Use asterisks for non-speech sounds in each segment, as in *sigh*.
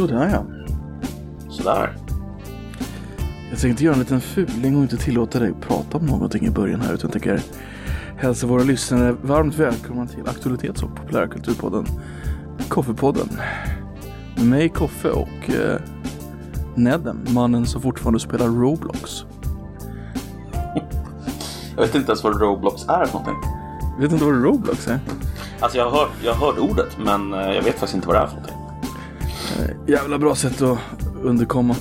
Sådär ja. Sådär. Jag tänkte göra en liten fuling och inte tillåta dig att prata om någonting i början här. Utan jag tänker hälsa våra lyssnare varmt välkomna till Aktualitets och populärkulturpodden Koffepodden. Med mig Koffe och eh, Nedden, mannen som fortfarande spelar Roblox. *laughs* Jag vet inte ens vad Roblox är för någonting. Vet inte vad Roblox är? Alltså jag har hört, jag har hört ordet men eh, jag vet faktiskt inte vad det är för någonting. Jävla bra sätt att underkomma.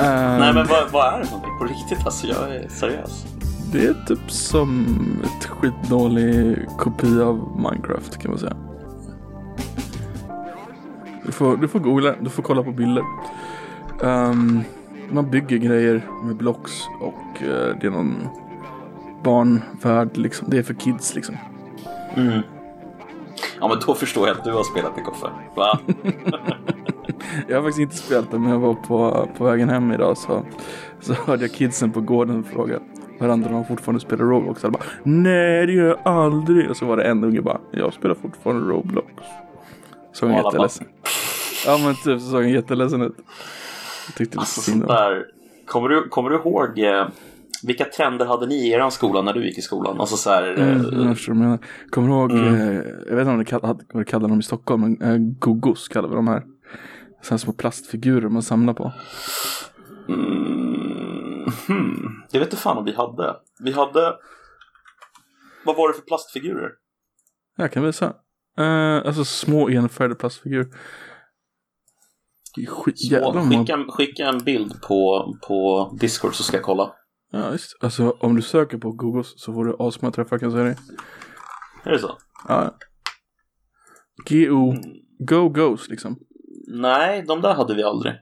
Nej men vad, vad är det för någonting? På riktigt alltså, jag är seriös. Det är typ som ett skitdålig kopia av Minecraft kan man säga. Du får, du får googla, du får kolla på bilder. Ehm, man bygger grejer med blocks och eh, det är någon barnvärld liksom. Det är för kids liksom. Mm. Ja men då förstår jag att du har spelat det Koffe. Va? *laughs* Jag har faktiskt inte spelat det men jag var på, på vägen hem idag så, så hörde jag kidsen på gården fråga varandra om de fortfarande spelar Roblox. Jag bara Nej det gör jag aldrig. Och så var det en unge bara Jag spelar fortfarande Roblox. Såg han alla jätteledsen. Ja men typ så såg han jätteledsen ut. Jag tyckte lite Alltså synd om där. Kommer du, kommer du ihåg eh, vilka trender hade ni i er skola när du gick i skolan? Alltså så här, eh, Mm, jag förstår vad du menar. Kommer du ihåg, Mm. eh, jag vet inte om det kall, hade- vad det kallar dem i Stockholm, men eh, gogos kallar vi de här. Sådana små plastfigurer man samlar på. mm, hmm. Jag vet inte fan om vi hade. Vi hade... Vad var det för plastfigurer? Jag kan visa. Eh, alltså små enfärgade plastfigurer. Skit, Så, jävlar skicka, skicka en bild på, på Discord så ska jag kolla. Ja, just. Alltså om du söker på gogos så får du asmånga träffar kan jag säga dig. Är det så? Ja. G-O, go goes liksom. Nej, de där hade vi aldrig.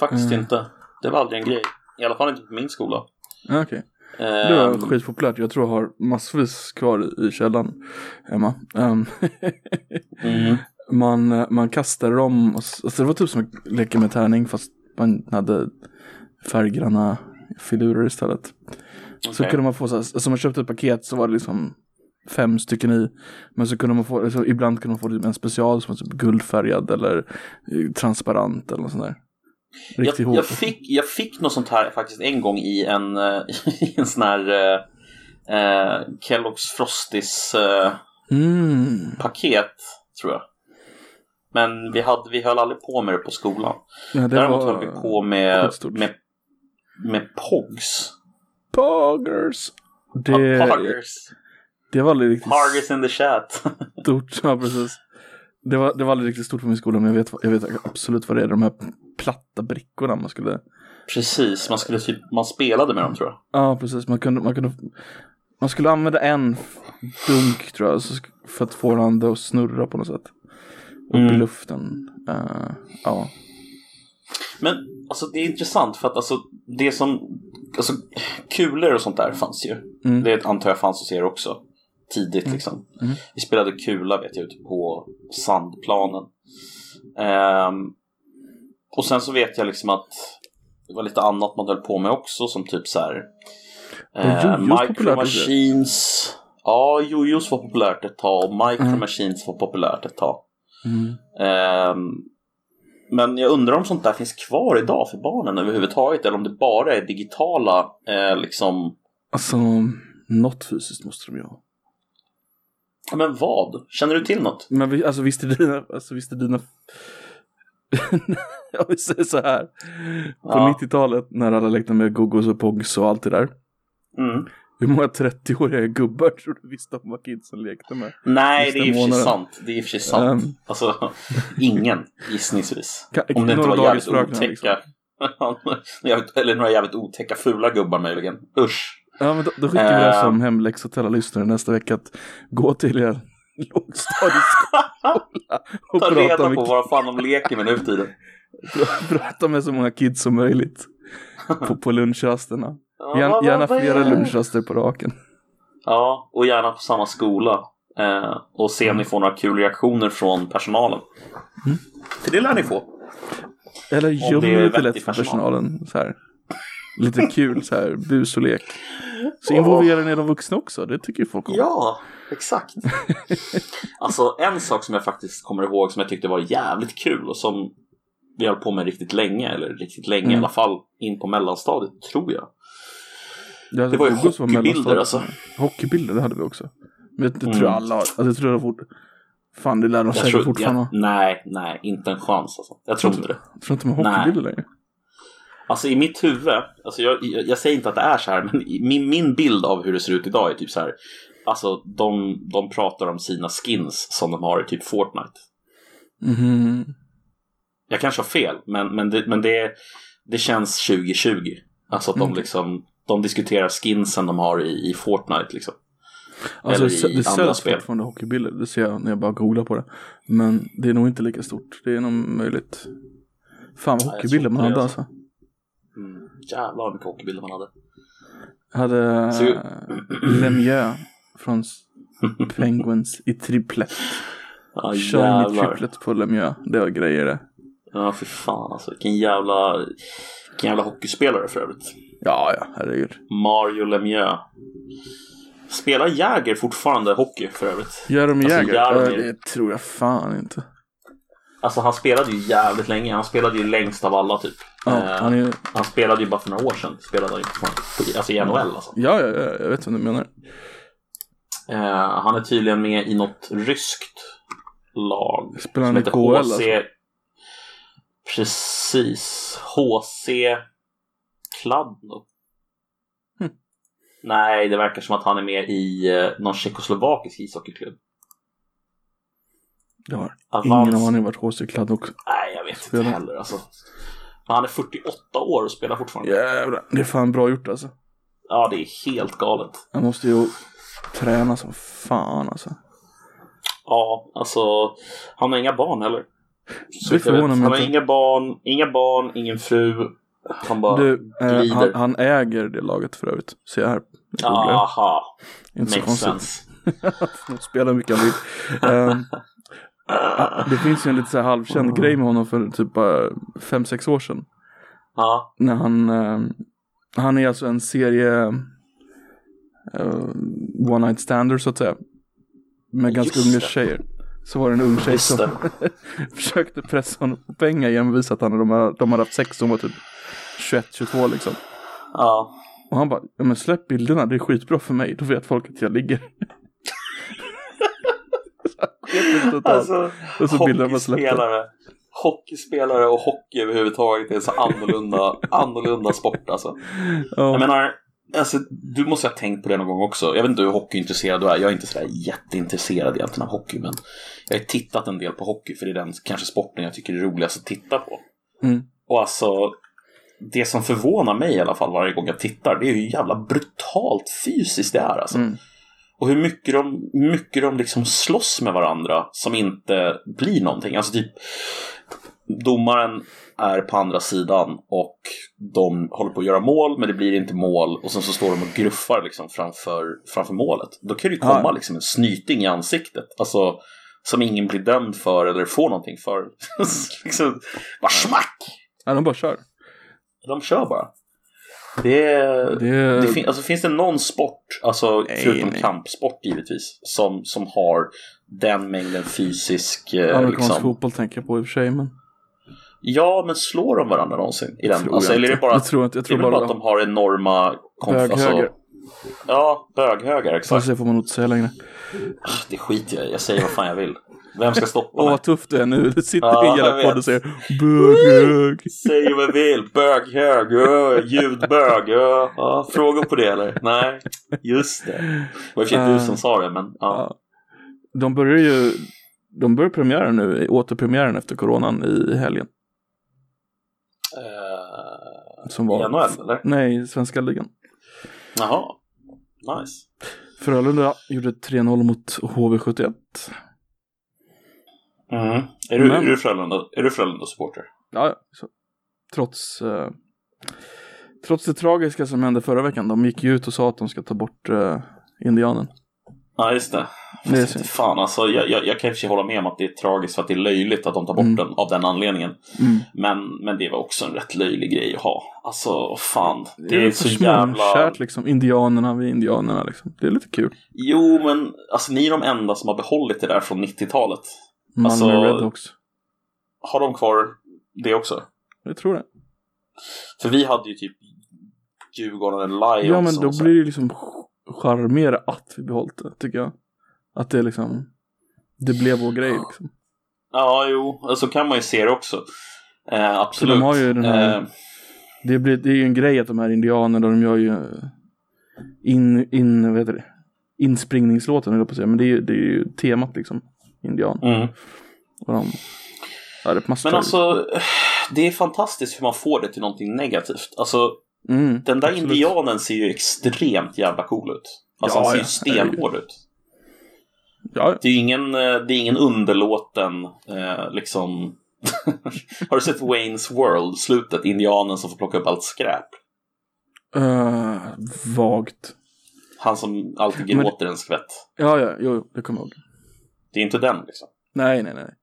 Faktiskt Mm. inte. Det var aldrig en grej. I alla fall inte på min skola. Ja, Okej. Det var Ehm, skitpopulärt. Jag tror jag har massvis kvar i, källaren hemma. Ehm, mm. *laughs* man, man kastade dem. Alltså det var typ som att leka med tärning fast man hade färggranna filurer istället. Så Okej. kunde man få så här, alltså man köpte ett paket så var det liksom fem stycken i. Men så kunde man få, alltså, ibland kunde man få typ en special som var typ guldfärgad eller eh, transparent eller något sånt där. Riktigt jag, hårt. jag, fick, jag fick något sånt här faktiskt en gång i en, eh, *laughs* i en sån här eh, eh, Kellogg's Frosties eh, Mm. paket, tror jag. Men vi, hade, vi höll aldrig på med det på skolan. Ja, det Däremot var höll vi på med, med, med POGs. Poggers. Det, Poggers. det var aldrig riktigt Poggers in the chat. *laughs* stort. Ja, precis. Det var, det var aldrig riktigt stort på min skola men jag vet, jag vet absolut vad det är. De här platta brickorna man skulle Precis, man, skulle typ, man spelade med dem tror jag. Ja, precis. Man kunde, man kunde man skulle använda en dunk tror jag för att få den att snurra på något sätt. Upp i Mm. luften. Eh, ja. Men alltså det är intressant för att alltså det som, alltså kulor och sånt där fanns ju. Mm. Det antar jag fanns hos er också. Tidigt liksom. Mm. Vi spelade kula vet jag ute på sandplanen. Ehm, och sen så vet jag liksom att det var lite annat man höll på med också som typ så här. Eh, micro Machines. Ja, jojos var populärt ett tag och Micro Machines var populärt ett tag. Mm. Ehm, men jag undrar om sånt där finns kvar idag för barnen överhuvudtaget eller om det bara är digitala eh, liksom. Alltså, något fysiskt måste de ju ha. Ja, Men vad? Känner du till något? Men alltså visst är dina, alltså visst är dina *laughs* Jag vill säga så här. På Ja. 90-talet när alla lekte med gogos och pogs och allt det där. Mm. Hur många 30-åriga gubbar tror du visste om vad kidsen lekte med? Nej, det är i och för sig sant. Det är i och för sig sant. Ehm. Alltså, ingen gissningsvis. Ka- Om det inte var jävligt liksom. otäcka. *laughs* Jävligt- Eller några jävligt otäcka fula gubbar möjligen. Usch. Ja men då, då skickar vi det Ehm. som hemläxa till alla lyssnare nästa vecka att gå till er *laughs* lågstadieskola *laughs* och Ta prata reda med, på vad fan de leker med nu för tiden. prata med så många kids som möjligt på, på lunchrasterna. Ja, Gärna, vad- gärna flera lunchraster på raken. Ja, och gärna på samma skola. Eh, och se om ni får några kul reaktioner från personalen. Mm. För det lär ni få. Eller är lite lätt för personal. personalen. Så här. Lite kul så här, bus och lek. Så involverar ni de vuxna också, det tycker ju folk om. Ja, exakt. alltså en sak som jag faktiskt kommer ihåg som jag tyckte var jävligt kul och som vi höll på med riktigt länge, eller riktigt länge Mm. i alla fall, in på mellanstadiet tror jag. Ja, Det var ju hockeybilder, alltså. Hockeybilder, det hade vi också. Men det, det Mm. tror jag alla har. Alltså, det tror jag fort... Fan, det lär de Jag säkert tror, fortfarande jag, nej, nej, inte en chans alltså. Jag tror inte det. Jag tror inte de har Nej. hockeybilder längre. Alltså i mitt huvud, alltså jag, jag, jag säger inte att det är så här, men min, min bild av hur det ser ut idag är typ så här. Alltså de, de pratar om sina skins som de har i typ Fortnite. Mhm. Jag kanske har fel, men, men, det, men det, det känns 2020. Alltså att de Mm. liksom, de diskuterar skinsen de har i, i Fortnite liksom. Alltså, Eller i det andra spel. fortfarande hockeybilder. Det ser jag när jag bara googlar på det. Men det är nog inte lika stort. Det är nog möjligt. Fan vad Nej, jag hockeybilder man hade alltså. Mm. Jävlar vad mycket hockeybilder man hade. Jag hade Så- äh, Lemieux från *laughs* Penguins i triplett. Ja Shiny triplet på Lemieux. Det var grejer det. Ja för fan alltså. Vilken jävla, vilken jävla hockeyspelare för övrigt. Ja, ja, herregud. Mario Lemieux. Spelar Jäger fortfarande hockey för övrigt? Jaromir Alltså, Jagr? Jaromir. Äh, det tror jag fan inte. Alltså han spelade ju jävligt länge. Han spelade ju längst av alla typ. Ja, Eh, han är han spelade ju bara för några år sedan. Spelade han ju. Alltså i NHL alltså. Ja, ja, ja, jag vet vad du menar. Eh, han är tydligen med i något ryskt lag. Spelar han i KHL HC... alltså? Precis. HC Kladno. Hm. Nej, det verkar som att han är med i eh, någon tjeckoslovakisk ishockeyklubb. Jag har Avans- ingen aning vart HC Kladd också. Nej, jag vet inte Spelar. heller alltså. Men han är 48 år och spelar fortfarande. Jävlar, det är fan bra gjort alltså. Ja, det är helt galet. Jag måste ju träna som fan alltså. Ja, alltså han har inga barn heller. Så Det förvånar mig Han har inte. inga barn, inga barn, ingen fru. Han bara Du, eh, han, han äger det laget för övrigt. Jag här. Aha, Inte så makes konstigt. *laughs* spelar mycket han vill. Ehm, det finns ju en lite så här halvkänd grej med honom för typ bara fem sex år sedan. Ja, När han, ehm, han är alltså en serie eh, one night stander så att säga. Med ganska Just unga det. tjejer. Så var det en ung tjej som *laughs* försökte pressa honom på pengar genom att visa att han, de, har, de hade haft sex som var typ 21-22 liksom. Ja. Och han bara, ja men släpp bilderna, det är skitbra för mig, då vet folk att jag ligger. Alltså, Och så bilderna bara släppte. hockeyspelare. Hockeyspelare och hockey överhuvudtaget är så annorlunda, *laughs* annorlunda sport alltså. Jag Ja, menar, alltså, du måste ha tänkt på det någon gång också. Jag vet inte hur hockeyintresserad du är. Jag är inte sådär jätteintresserad egentligen av hockey. Men jag har tittat en del på hockey för det är den kanske sporten jag tycker är roligast att titta på. mm. Och alltså, det som förvånar mig i alla fall varje gång jag tittar, det är hur jävla brutalt fysiskt det är alltså. Mm. Och hur mycket de, mycket de liksom slåss med varandra som inte blir någonting. Alltså typ, domaren är på andra sidan och de håller på att göra mål men det blir inte mål och sen så står de och gruffar liksom framför, framför målet. Då kan det ju komma Ja. liksom en snyting i ansiktet. Alltså som ingen blir dömd för eller får någonting för. *laughs* liksom, bara smack! ja, de bara kör. De kör bara. Det, är- Det, det fin- alltså, finns det någon sport, alltså Nej, förutom nej. kampsport givetvis, som, som har den mängden fysisk... Eh, amerikansk liksom. fotboll tänker jag på i och för sig, men Ja, men slår de varandra någonsin i den? tror Alltså, eller är det bara, Jag tror inte, jag tror bara bara att de har enorma... konf- böghöger. Alltså, ja, böghögar, Fast exakt. det får man nog inte säga längre. Ah, Det skiter jag i, jag säger vad fan jag vill. Vem ska stoppa Åh mig? vad tufft du är nu, du sitter Ja, i hela vet. podden och säger böghög. Säger vad jag vill, böghög, ljudbög, öh. ja, Frågor på det eller? Nej, just det. Det var i sig du som sa det, men ja. De börjar ju, de börjar premiära nu, återpremiären efter coronan i helgen. Eh, Som var, NHL eller? Nej, svenska ligan. Jaha, nice. Frölunda gjorde 3-0 mot HV71. Mm. Är, du, Men- är du Frölunda, är du Frölunda-supporter? Ja, ja, så. Trots, eh, trots det tragiska som hände förra veckan. De gick ju ut och sa att de ska ta bort eh, indianen. Ja, just det. Det är synd. inte fan alltså, jag, jag, jag kan i och för sig hålla med om att det är tragiskt för att det är löjligt att de tar bort Mm. den av den anledningen. Mm. Men, men det var också en rätt löjlig grej att ha. Alltså, fan. Det, är väl så för jävla... småkärt liksom. Indianerna, vi indianerna liksom. Det är lite kul. Jo, men alltså ni är de enda som har behållit det där från 90-talet. Malmö Alltså- Redhawks. Har de kvar det också? Jag tror det. För vi hade ju typ Djurgården Lions. Ja men då blir det liksom charmigare att vi behållit det, tycker jag. Att det liksom, det blev vår grej liksom. Ja, jo, så kan man ju se det också. Eh, absolut. de har ju den här- Eh, Det, blir, det är ju en grej att de här indianerna, de gör ju eh, in, in, vad heter det? Inspringningslåten jag på att säga, men det är, ju- det är ju temat liksom. Indian. mm. Och de, är massor. Men alltså, det är fantastiskt hur man får det till någonting negativt. Alltså, mm, den där absolut. indianen ser ju extremt jävla cool ut. Alltså, Ja, han ser ju stenhård ut. Ja, Det är ingen, eh, det är ingen underlåten, eh, liksom... *laughs* Har du sett Waynes World, slutet? Indianen som får plocka upp allt skräp. uh, vagt. Han som alltid Men- gråter en skvätt. Ja, ja, jo, det kommer jag ihåg. Det är inte den liksom. Nej, nej, nej.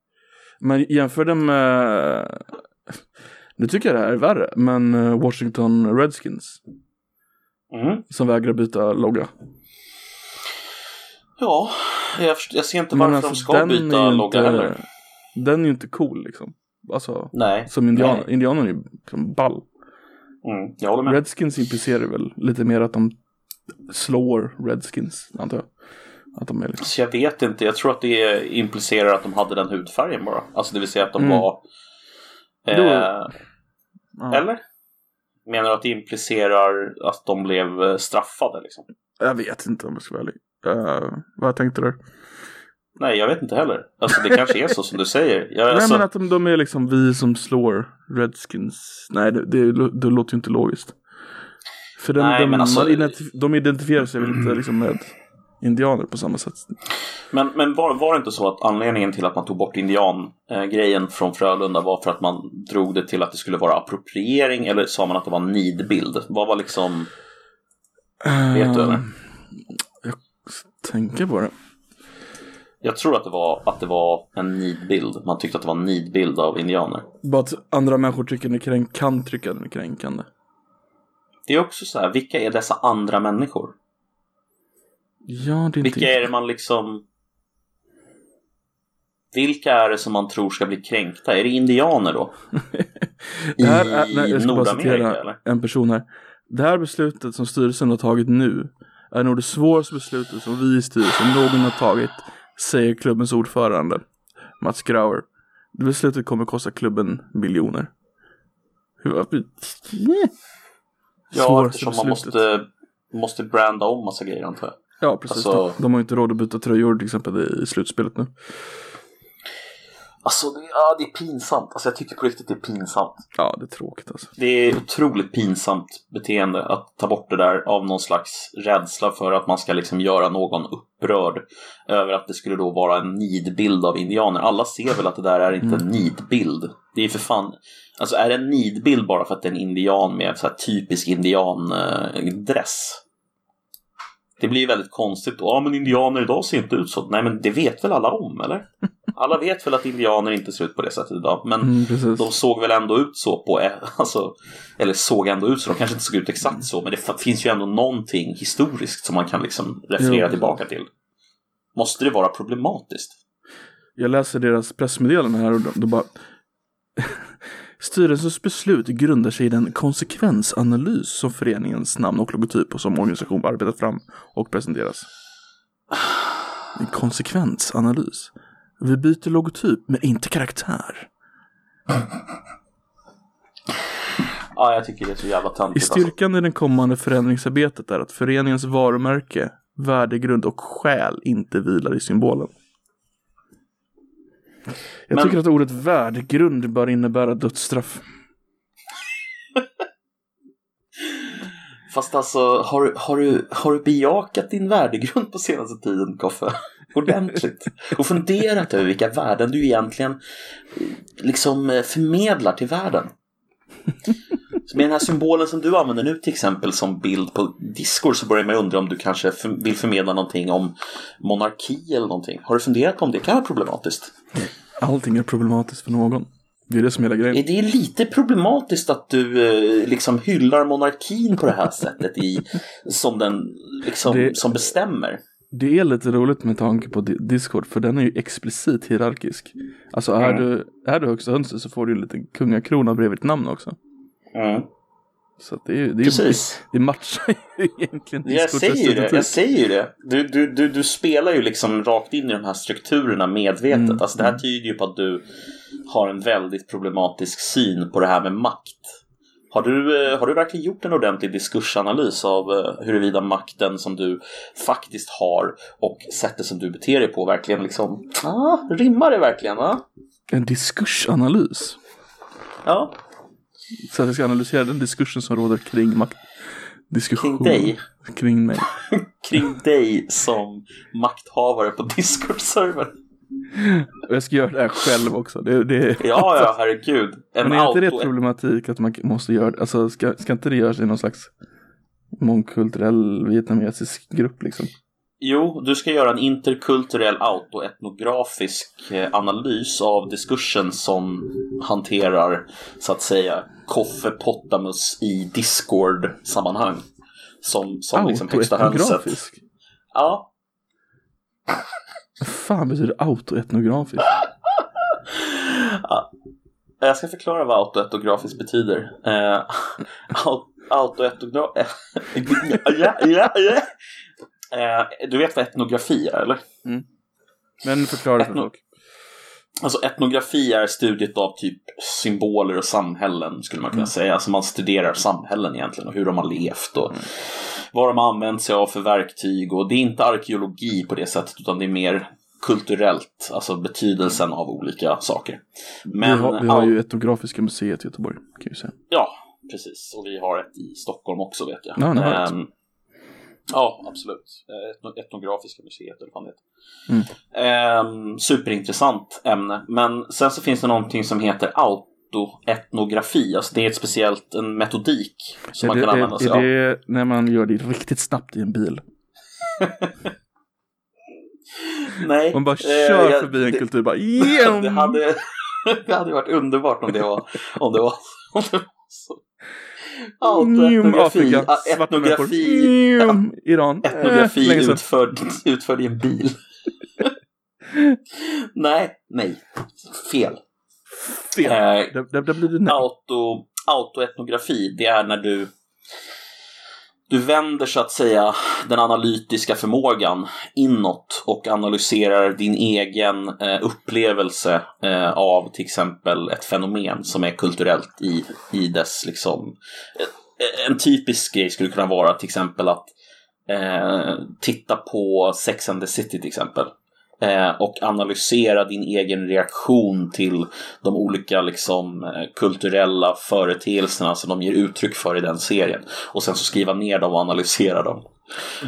Men jämför det med... Nu tycker jag det här är värre, men eh, Washington Redskins Mm. som vägrar byta logga. Ja, jag, jag ser inte varför alltså, de ska den byta logga inte- heller. Den är ju inte cool liksom. Alltså, Nej, som indianer. Nej. Indianer är ju liksom ball. mm, jag håller med. Redskins implicerar väl lite mer att de slår Redskins, antar jag. Att de är liksom... Så jag vet inte, jag tror att det implicerar att de hade den hudfärgen bara. Alltså det vill säga att de Mm. var... Eh, Ja. Eller? Menar du att det implicerar att de blev eh, straffade liksom? Jag vet inte om jag ska vara ärlig. Uh, vad tänkte du? Nej, jag vet inte heller. Alltså det kanske är så som du säger. Jag, Nej alltså, men att de, de är liksom vi som slår Redskins. Nej det, det, det låter ju inte logiskt. För den, Nej, de, alltså- identif- de identifierar sig väl inte liksom med indianer på samma sätt. Men, men var, var det inte så att anledningen till att man tog bort indian-grejen från Frölunda var för att man drog det till att det skulle vara appropriering eller sa man att det var en nidbild? Vad var liksom... Vet du, eller? Eh, Jag tänker på det. Jag tror att det var, att det var en nidbild. Man tyckte att det var en nidbild av indianer. Bara att andra människor tycker är kränk- kan tycka den är kränkande. Det är också så här, vilka är dessa andra människor? Ja, det är inte... Vilka är det man liksom... Vilka är det som man tror ska bli kränkta? Är det indianer då? *laughs* Det här I är, nej, jag ska bara citera eller? en person här. Det här beslutet som styrelsen har tagit nu är nog det svåraste beslutet som vi i styrelsen någon har tagit, säger klubbens ordförande Mats Grauer. Det beslutet kommer kosta klubben miljoner. Hur, Ja, eftersom man måste, måste branda om massa grejer antar jag. Ja, precis. Alltså- De har ju inte råd att byta tröjor till exempel i slutspelet nu. Alltså, det, ja, det är pinsamt. Alltså, jag tycker på riktigt det är pinsamt. Ja, det är tråkigt alltså. Det är otroligt pinsamt beteende att ta bort det där av någon slags rädsla för att man ska liksom göra någon upprörd över att det skulle då vara en nidbild av indianer. Alla ser väl att det där är inte en nidbild. Det är för fan, alltså är det en nidbild bara för att det är en indian med så här typisk indiandress? Det blir väldigt konstigt. Ja, men indianer idag ser inte ut så. Nej, men det vet väl alla om, eller? *laughs* Alla vet väl att indianer inte ser ut på det sättet idag. Men Mm, de såg väl ändå ut så på, *laughs* alltså, eller såg ändå ut så, de kanske inte såg ut exakt så, men det finns ju ändå någonting historiskt som man kan liksom referera tillbaka till. Måste det vara problematiskt? Jag läser deras pressmeddelande här och då bara *laughs* Styrelsens beslut grundar sig i den konsekvensanalys som föreningens namn och logotyp och som organisation arbetat fram och presenteras. En konsekvensanalys. Vi byter logotyp men inte karaktär. Ja, jag tycker det är så jävla I töntigt. Alltså. styrkan i det kommande förändringsarbetet är att föreningens varumärke, värdegrund och själ inte vilar i symbolen. Jag Men- tycker att ordet värdegrund bör innebära dödsstraff. Fast alltså, har, du- har, du, har du bejakat din värdegrund på senaste tiden, Koffe? Ordentligt. Och funderat över vilka värden du egentligen eh, liksom eh, förmedlar till världen. Så med den här symbolen som du använder nu till exempel som bild på Discord så börjar man undra om du kanske vill förmedla någonting om monarki eller någonting. Har du funderat på om det kan vara problematiskt? Allting är problematiskt för någon. Det är det som är hela grejen. Är det lite problematiskt att du eh, liksom hyllar monarkin på det här sättet i, som den liksom, Det- som bestämmer? Det är lite roligt med tanke på Di- Discord för den är ju explicit hierarkisk. Alltså är, Mm. du, är du högsta hönset så får du en liten kungakrona bredvid ditt namn också. Mm. Så att det är ju, det, är ju, Precis. det matchar ju *laughs* egentligen Jag säger ju det. Jag säger ju det. Du, du, du, du spelar ju liksom rakt in i de här strukturerna medvetet. Mm. Alltså det här tyder ju på att du har en väldigt problematisk syn på det här med makt. Har du, eh, har du verkligen gjort en ordentlig diskursanalys av eh, huruvida makten som du faktiskt har och sättet som du beter dig på verkligen liksom, ah, rimmar det verkligen va? En diskursanalys. Ja, Så att jag ska analysera den diskursen som råder kring makt. Diskussion. Kring dig? Kring mig. *laughs* kring dig som makthavare på Discord-servern. Och jag ska göra det här själv också. Det, det, Ja, ja, herregud. En Men är inte det problematik att man måste göra Alltså ska, ska inte det göras i någon slags mångkulturell vietnamesisk grupp liksom? Jo, du ska göra en interkulturell autoetnografisk eh, analys av diskursen som hanterar, så att säga, Koffe Pottamus i Discord-sammanhang. Som, som liksom högsta hönset. Ja, fan betyder autoetnografisk? jag ska förklara vad autoetnografisk betyder. Eh, au- autoetnogra- *laughs* ja, ja, ja. Eh, du vet vad etnografi är, eller? Men förklara för Etno- folk. Alltså etnografi är studiet av typ symboler och samhällen skulle man kunna säga. Alltså man studerar samhällen egentligen och hur de har levt och vad de har använt sig av för verktyg. Och det är inte arkeologi på det sättet utan det är mer kulturellt, alltså betydelsen av olika saker. Men, vi har, vi har ju etnografiska museet i Göteborg kan jag säga. Ja, precis. Och vi har ett i Stockholm också vet jag. Ja, ni har ett. Ehm, ja, absolut. Eh, Etno- etnografiska museet eller vad det. Mm. Ehm, superintressant ämne. Men sen så finns det någonting som heter autoetnografi. Alltså det är ett speciellt, en metodik som Är man det, kan använda sig av. är det när man gör det riktigt snabbt i en bil? *laughs* Nej. Man bara eh, kör jag- förbi en det- kultur bara *laughs* det hade, *laughs* det hade varit underbart om det var, om det var, om det var så. Autoetnografi, Afrika, svarta människor. etnografi, Iran. Etnografi utförd, utförd i en bil. *laughs* nej, nej. Fel. Fel. Eh, Där, där, där blir det nej. auto, autoetnografi, det är när du du vänder så att säga den analytiska förmågan inåt och analyserar din egen eh, upplevelse eh, av till exempel ett fenomen som är kulturellt i, i dess liksom eh, en typisk grej skulle kunna vara till exempel att eh, titta på Sex and the City till exempel. Eh, och analysera din egen reaktion till de olika liksom, eh, kulturella företeelserna som de ger uttryck för i den serien. Och sen så skriva ner dem och analysera dem.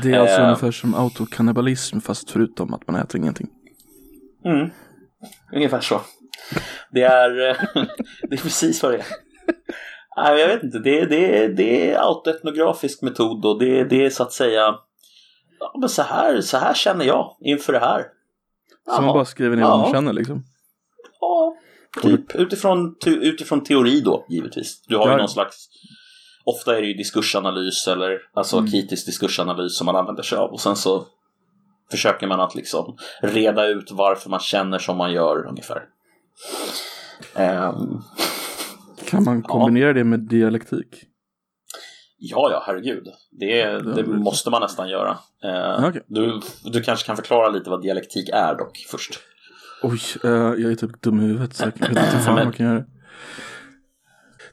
Det är alltså Eh. ungefär som autokannibalism fast förutom att man äter ingenting. Mm. Ungefär så. Det är, eh, *laughs* det är precis vad det är. Nej, jag vet inte, det är, det det är autoetnografisk metod och det, är- det är så att säga ja, men så, här, så här känner jag inför det här. Så man bara skriver ner vad Ja. man känner liksom. Ja, typ utifrån, tu- utifrån teori då, givetvis. Du har ju Ja. någon slags Ofta är det ju diskursanalys eller alltså Mm. kritisk diskursanalys som man använder sig av och sen så försöker man att liksom reda ut varför man känner som man gör ungefär. Ehm, Kan man kombinera det med dialektik? Ja, ja, herregud. Det, det måste man nästan göra. Eh, Okej. du, du kanske kan förklara lite vad dialektik är dock först. Oj, eh, jag är typ dum i huvudet så jag vet inte fan vad man kan göra.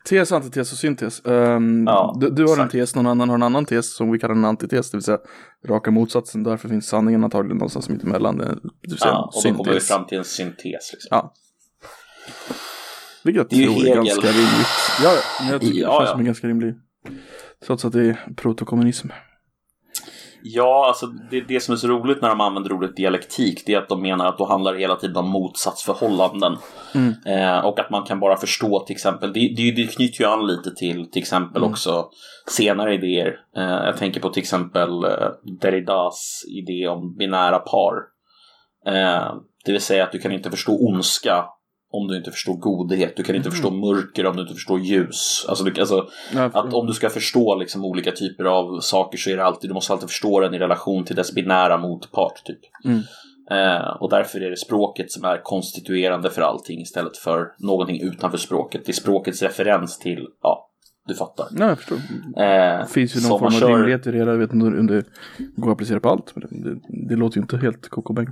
Tes, antites och syntes. Um, Ja, du, du har en exakt. tes, någon annan har en annan tes som vi kallar en antites, det vill säga raka motsatsen. Därför finns sanningen antagligen någonstans mitt emellan. Det vill säga Ja, och då kommer vi syntes. fram till en syntes. Liksom. Ja. Vilket Det är jag tror är ganska rimligt. Ja, ja, men jag tycker Ja, det känns ja. som en ganska rimlig. Trots att det är protokommunism. Ja, alltså det, det som är så roligt när de använder ordet dialektik det är att de menar att då handlar det hela tiden om motsatsförhållanden. Mm. Eh, och att man kan bara förstå till exempel, det, det, det knyter ju an lite till till exempel Mm. också senare idéer. Eh, jag tänker på till exempel eh, Derridas idé om binära par. Eh, det vill säga att du kan inte förstå ondska om du inte förstår godhet. Du kan inte Mm. förstå mörker om du inte förstår ljus. Alltså, du, alltså Ja, att om du ska förstå liksom olika typer av saker så är det alltid, du måste alltid förstå den i relation till dess binära motpart. Typ. Mm. Eh, och därför är det språket som är konstituerande för allting istället för någonting utanför språket. Det är språkets referens till, ja, du fattar. Nej, jag förstår. Eh, finns ju någon form av kör- rimlighet i det hela. Jag vet inte om det går att applicera på allt. Men det, det, det låter ju inte helt kokobäng.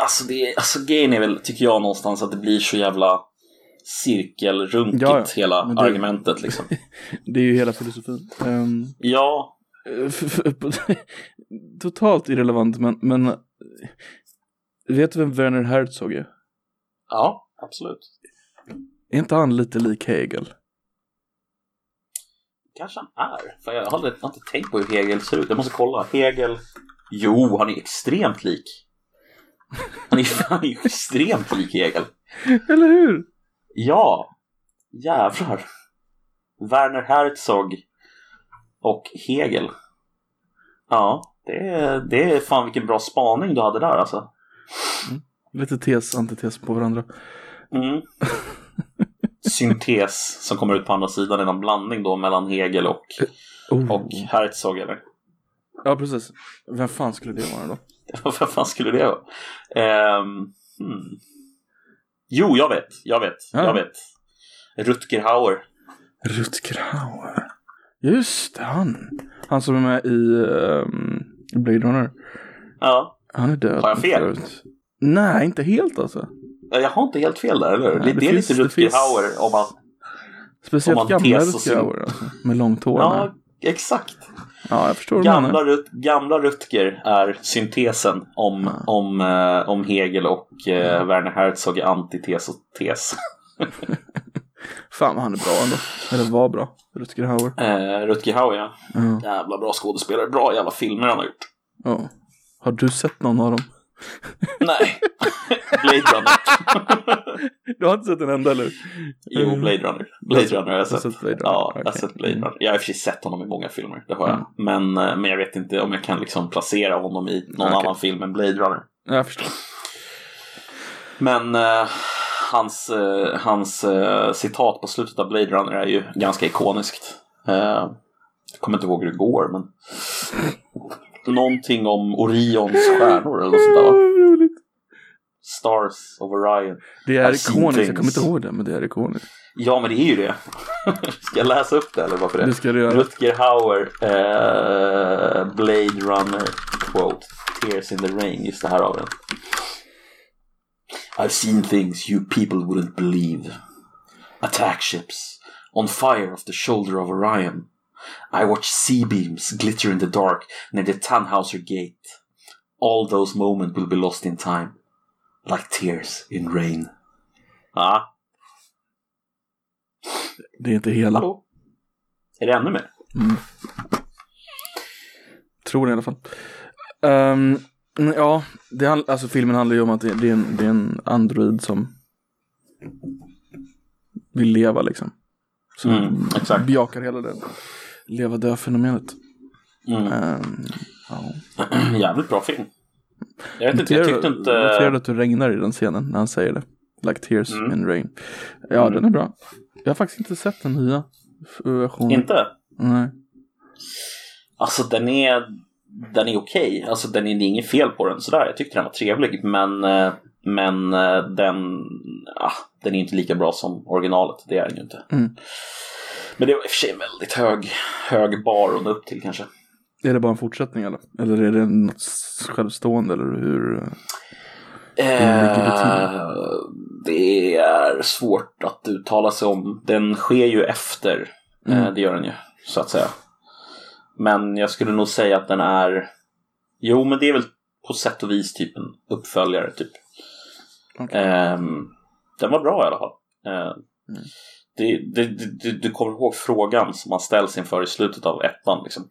Alltså, det, alltså grejen är väl, tycker jag någonstans, att det blir så jävla cirkelrunkigt Ja, ja. hela det- argumentet liksom. *laughs* Det är ju hela filosofin. Ehm, Ja, *laughs* totalt irrelevant, men, men vet du vem Werner Herzog är? ja, absolut. Är inte han lite lik Hegel? kanske han är. För jag har aldrig, jag har inte tänkt på hur Hegel ser ut. Jag måste kolla. Hegel. Jo, han är extremt lik. Han är, är extremt lik Hegel. Eller hur? Ja, jävlar. Werner Herzog och Hegel. Ja, det är, det är fan vilken bra spaning du hade där alltså. Lite tes, antites på varandra. Mm. Syntes som kommer ut på andra sidan någon blandning då mellan Hegel och, Oh. och Herzog eller? Ja, precis. Vem fan skulle det vara då? *laughs* Vad fan skulle det vara? Ehm, hmm. Jo, jag vet. Jag vet. Ja. Jag vet. Rutger Hauer. Rutger Hauer. Just det, han. Han som är med i um, Blade Runner. Ja. Han är död. Har jag fel? förut. Nej, inte helt alltså. Jag har inte helt fel där, eller hur? Det, det är finns- lite Rutger finns- Hauer om man... Speciellt Om man gamla Rutger Hauer alltså. Med långt hår. Ja, exakt. Ja jag förstår. Gamla, Rut, gamla Rutger är syntesen om, Ja. om, eh, om Hegel och eh, Werner Herzog är antites och tes. *laughs* Fan vad han är bra ändå. Eller var bra. Rutger Hauer. Eh, Rutger Hauer, ja. Ja. Jävla bra skådespelare. Bra jävla filmer han har gjort. ja. Har du sett någon av dem? Nej. *laughs* Blade Runner. Du har inte sett en enda eller? Jo, Blade Runner. Blade Runner har jag sett. sett Blade Runner? Ja, jag har sett Blade Runner. Jag har i och för sig sett honom i många filmer, det har Mm. jag. Men, eh, men jag vet inte om jag kan liksom placera honom i någon Okej. annan film än Blade Runner. Ja, jag förstår. Men eh, hans, eh, hans eh, citat på slutet av Blade Runner är ju ganska ikoniskt. Eh, jag kommer inte ihåg hur det går, men någonting om Orions stjärnor eller något sånt där va? roligt. Stars of Orion. Det är ikoniskt, jag kommer inte ihåg det, men det är ikoniskt. Ja, men det är ju det. *laughs* Ska jag läsa upp det eller varför det? Det ska du göra. Rutger Hauer, eh, Blade Runner quote, Tears in the Rain, just det här av den. I've seen things you people wouldn't believe. Attack ships, on fire off the shoulder of Orion. I watch sea beams glitter in the dark near the Tannhauser gate. All those moments will be lost in time, like tears in rain. Ah, Det är inte hela. hallå? Är det ännu mer? Tror det i alla fall. Mm, ja, det, alltså filmen handlar ju om att det, det, är en, det är en android som vill leva liksom. Som Mm, exakt. bejakar hela det leva-dö-fenomenet. Mm. Ehm, ja. *clears throat* Jävligt bra film. Jag vet inte, jag tyckte inte... Noterade att du regnar i den scenen när han säger det. Like tears Mm. in rain. Ja, den är bra. Jag har faktiskt inte sett den nya versionen. Inte? Nej. Alltså den är... Den är okej. Alltså den är, det är inget fel på den sådär. Jag tyckte den var trevlig. Men, eh, men eh, den... Ah, den är inte lika bra som originalet. Det är den ju inte. Mm. Men det var i och för sig en väldigt hög, hög bar upp till kanske. Är det bara en fortsättning eller? Eller är det något självstående eller hur? Eh, det är svårt att uttala sig om. Den sker ju efter. Eh, Mm. det gör den ju, så att säga. Men jag skulle nog säga att den är... Jo, men det är väl på sätt och vis typ en uppföljare. Typ. Okej. Ehm, den var bra i alla fall. Eh, Mm. Det, det, det, du- kommer ihåg frågan som man ställs inför i slutet av ettan. Liksom.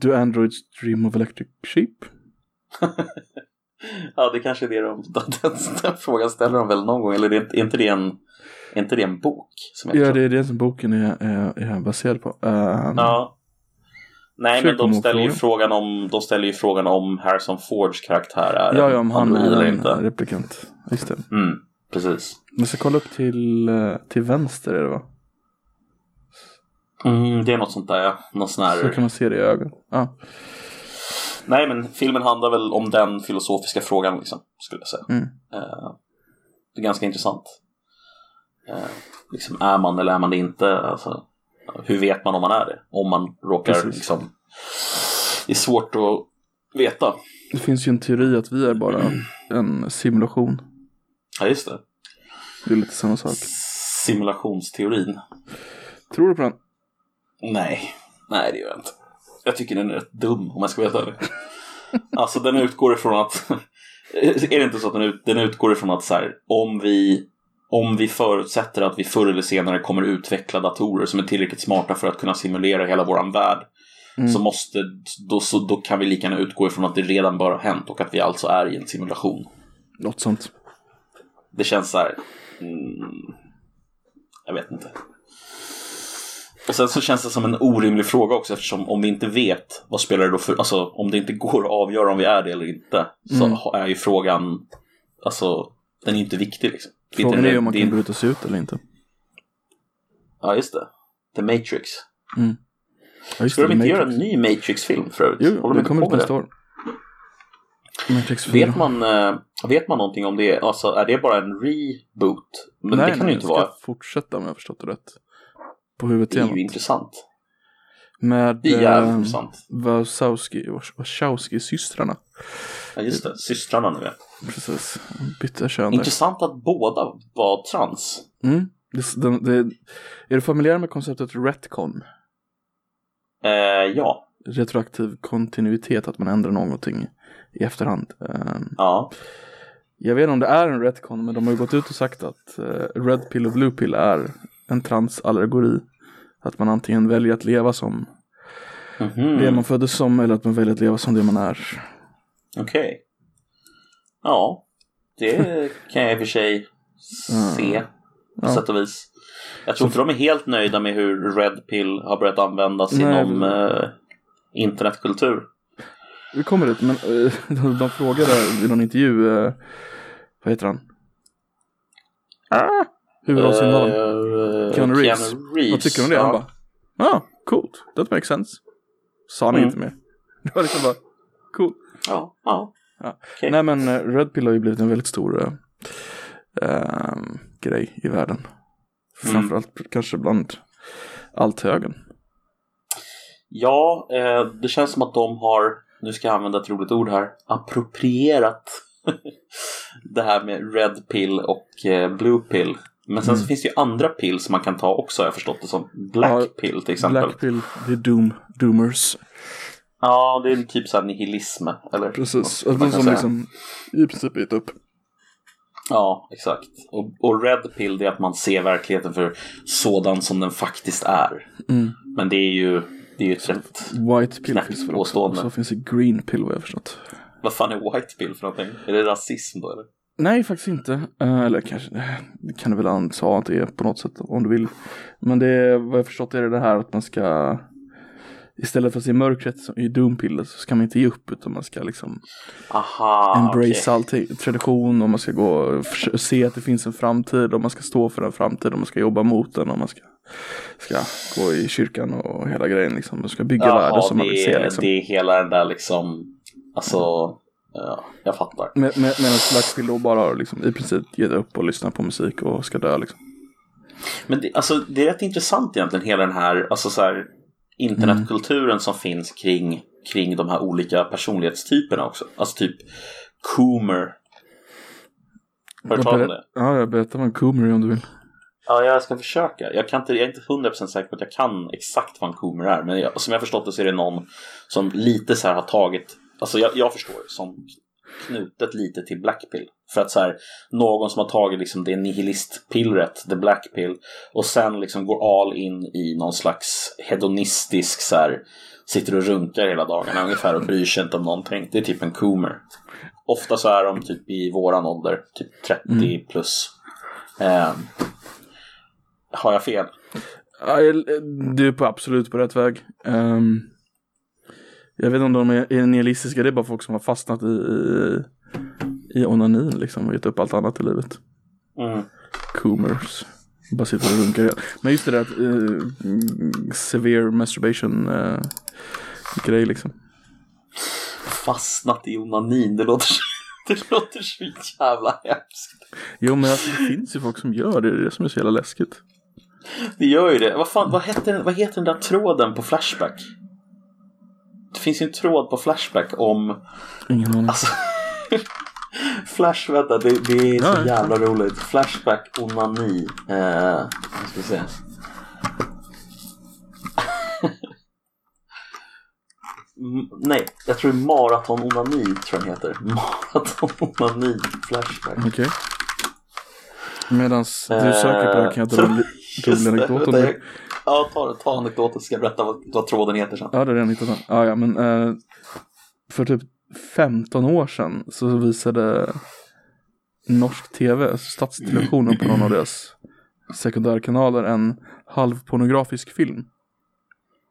Do Androids Dream of Electric Sheep? *laughs* ja, det kanske är det de, *laughs* den, den frågan ställer de väl någon gång, eller är inte det en, är inte det en bok? Ja, det är det som boken är, är, är baserad på. Um, Ja. Nej, men de ställer, ju frågan om, de ställer ju frågan om Harrison Fords karaktär är ja, ja, om han android är eller en inte. replikant. Just det. Mm, precis. Man ska kolla upp till, eh, till vänster är det va? Mm, det är något sånt där, ja. Någon sån Så kan man se det i ögonen. Ja. Nej, men filmen handlar väl om den filosofiska frågan, liksom, skulle jag säga. Mm. Eh, det är ganska intressant. Eh, liksom, är man eller är man det inte? Alltså, hur vet man om man är det? Om man råkar Precis. liksom... Det är svårt att veta. Det finns ju en teori att vi är bara en simulation. Ja, just det. Det är lite samma sak. Simulationsteorin. Tror du på den? Nej, nej det gör jag inte. Jag tycker den är rätt dum om jag ska helt ärlig. *laughs* Alltså den utgår ifrån att, *laughs* är det inte så att den, ut, den utgår ifrån att så här, om vi om vi förutsätter att vi förr eller senare kommer utveckla datorer som är tillräckligt smarta för att kunna simulera hela våran värld så måste, då, så, då kan vi lika gärna utgå ifrån att det redan bör ha hänt och att vi alltså är i en simulation. Något sånt. Det känns så här, mm, jag vet inte. Och sen så känns det som en orimlig fråga också eftersom om vi inte vet vad spelar det då för, alltså om det inte *laughs* går att avgöra om vi är det eller inte så Mm. är ju frågan, alltså den är inte viktig liksom. Det är inte Frågan är en- om man kan bryta sig ut eller inte. Ja just det, The Matrix. Ja, just Ska det, de inte Matrix. göra en ny Matrix-film förut? Jo, Håller de det kommer på ut nästa år. Matrix 4. Vet man, eh, vet man någonting om det? Alltså är det bara en reboot? Men nej, det kan nej, det ju inte ska vara. fortsätta om jag förstått det rätt. På Det är huvudtemat. ju intressant. Med Det är jävligt eh, intressant. Wazowski, Wachowski-systrarna. Ja just det, systrarna nu ja. Precis. Bytte kön där. Intressant att båda var trans. Mm. Det, det, det, är du familiär med konceptet retcon? Eh, ja, Retroaktiv kontinuitet, att man ändrar någonting i efterhand. Eh, ja. Jag vet inte om det är en retcon, men de har ju gått ut och sagt att eh, Red Pill och Blue Pill är en transallegori. Att man antingen väljer att leva som Mhm. det man föddes som eller att man väljer att leva som det man är. Okej. Ja, det kan jag i och för sig se på Ja. sätt och vis. Jag tror inte de är helt nöjda med hur Red Pill har börjat användas Nej, inom eh, internetkultur. Vi kommer dit, men eh, de, *laughs* de frågade i någon intervju, eh, vad heter han? Ah, Huvudrollsinnehavaren. Eh, Keanu Reeves. Vad tycker du om det? Han bara, ah, coolt, that makes sense. Sa han Mm. inte mer. *laughs* Det var liksom bara, cool. Ja, ja. Ja. Okej. Nej men eh, Red Pill har ju blivit en väldigt stor ehm, grej i världen. Mm. Framförallt kanske bland allt högen. Ja, eh, det känns som att de har, nu ska jag använda ett roligt ord här, approprierat *laughs* det här med Red Pill och eh, Blue Pill. Men sen så finns det ju andra pill som man kan ta också, har jag förstått det som. Black Ja, Pill till exempel. Black Pill, det är Doom, Doomers. Ja, det är typ såhär nihilism. Eller Precis, de kan som säga. liksom i princip gett upp. Ja, exakt. Och, och Red Pill det är att man ser verkligheten för sådan som den faktiskt är. Mm. Men det är ju, det är ju ett rätt... White Pill finns väl också. Och så finns det Green Pill vad jag förstått. Vad fan är White Pill för någonting? Är det rasism då eller? Nej, faktiskt inte. Eh, eller kanske, det kan du väl anta att det är på något sätt om du vill. Men det är, vad jag förstått är det det här att man ska Istället för att se mörkret i Doom-piller så ska man inte ge upp utan man ska liksom Aha, embrace okej. allting, tradition och man ska gå och se att det finns en framtid och man ska stå för den framtiden och man ska jobba mot den och man ska, ska gå i kyrkan och hela grejen liksom. Man ska bygga Jaha, världen som man vill se liksom. det är hela den där liksom, alltså, ja, jag fattar. Med, med, medan Blackpill då bara har liksom i princip gett upp och lyssnat på musik och ska dö liksom. Men det, alltså, det är rätt intressant egentligen hela den här, alltså så här internetkulturen som finns kring, kring de här olika personlighetstyperna också. Alltså typ Coomer. Har du talat om det? Ja, jag berättar en Coomer om du vill. Ja, jag ska försöka. Jag, kan inte, jag är inte 100% säker på att jag kan exakt vad en Coomer är. Men jag, som jag förstått det så är det någon som lite så här har tagit, alltså jag, jag förstår som knutet lite till Blackpill. För att så här, någon som har tagit liksom det nihilistpillret, the black pill, och sen liksom går all in i någon slags hedonistisk så här, sitter och runkar hela dagarna ungefär och bryr sig inte om någonting. Det är typ en coomer. Ofta så är de typ i våran ålder, typ 30 Mm. plus. Har jag fel? Du är på absolut på rätt väg. Ehm, jag vet inte om de är, är nihilistiska, det är bara folk som har fastnat i, i, i onanin liksom och gett upp allt annat i livet. Mm. Coomers. Bara sitter och runkar. Men just det där att uh, severe masturbation uh, grej liksom. Fastnat i onanin, det låter, *laughs* det låter så jävla hemskt. Jo men alltså det finns ju folk som gör det, det är det som är så jävla läskigt. Det gör ju det. Vad, fan, vad, heter, vad heter den där tråden på Flashback? Det finns ju en tråd på Flashback om... Ingen aning. Alltså, *laughs* Flash, vänta, det, det är så jävla roligt. Flashback onani. Eh, ska vi se. *laughs* Nej, jag tror maraton onani tror jag den heter. *laughs* Maraton onani Flashback. Okej. Medan du söker på det kan jag dra rolig anekdot om det. Ja, ta, ta anekdoten så ska jag berätta vad, vad tråden heter sen. Ja, det är redan hittat den. Ja, ja, men eh, för typ 15 år sedan så visade norsk tv, alltså statstelevisionen på någon av deras sekundärkanaler en halvpornografisk film.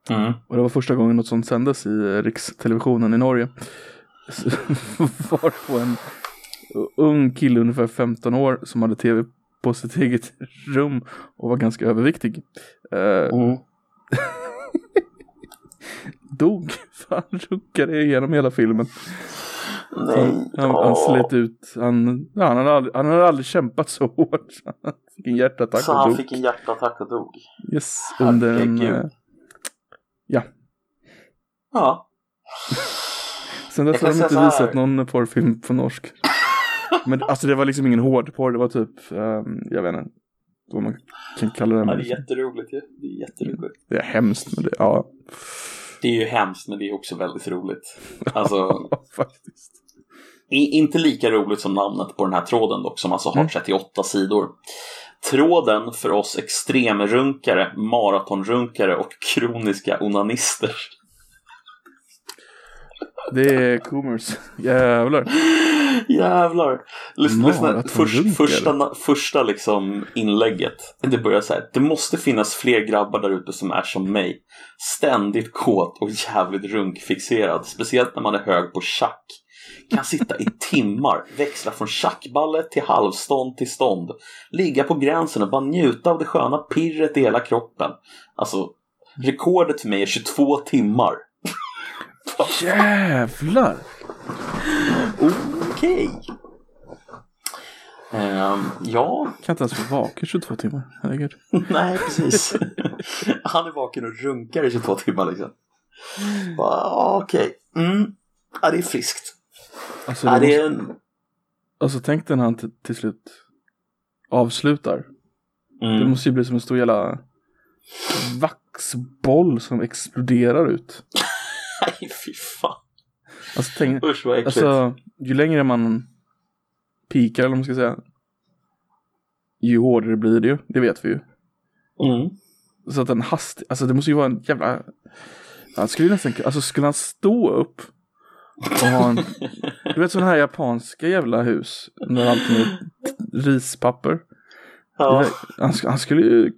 Mm. Och det var första gången något sånt sändes i rikstelevisionen i Norge. *laughs* Var på en ung kille ungefär 15 år som hade tv på sitt eget rum och var ganska överviktig. Eh, Mm. *laughs* dog för han runkade igenom hela filmen. Han, han åh. slet ut, han, han, hade aldrig, han hade aldrig kämpat så hårt. så *laughs* Han fick en hjärtattack Så och han dog. fick en hjärtattack och dog. Yes, under en... Eh, ja, Ja. sen dess har de inte så visat någon porrfilm på norsk. Men alltså det var liksom ingen hårdporr, det var typ, ehm, jag vet inte vad man kan kalla det. ja, det är jätteroligt ju. Det är jätteroligt. Det är hemskt men det, ja, Det är ju hemskt men det är också väldigt roligt. Alltså, *laughs* faktiskt. inte lika roligt som namnet på den här tråden dock, som alltså har Mm. 38 sidor. Tråden för oss extremrunkare, maratonrunkare och kroniska onanister. Det är Coomers, jävlar. *laughs* Jävlar! Lyssna, lyssna. Först, första, första liksom inlägget. Det börjar så här. Det måste finnas fler grabbar där ute som är som mig. Ständigt kåt och jävligt runkfixerad. Speciellt när man är hög på schack. Kan sitta i timmar, växla från schackballe till halvstånd till stånd. Ligga på gränsen och bara njuta av det sköna pirret i hela kroppen. Alltså, rekordet för mig är 22 timmar. Jävlar! Okej. Ehm, ja, Kan inte ens vara vaken 22 timmar, herregud. *laughs* nej precis. Han är vaken och runkar i 22 timmar liksom. Va, Okej. Mm. Ja, det är friskt. Alltså, Ja, det det måste, är en... alltså tänk när han till, till slut avslutar. Det Mm. måste ju bli som en stor jävla vaxboll som exploderar ut. *laughs* Nej, fy fan. Alltså, tänk, Usch vad äckligt. alltså ju längre man pikar eller vad man ska säga. Ju hårdare blir det ju, det vet vi ju. Mm. Så att en hast, alltså det måste ju vara en jävla... Han skulle ju nästan, alltså skulle han stå upp och ha en, du vet sådana här japanska jävla hus, när allting är rispapper. Ja. Han, han skulle ju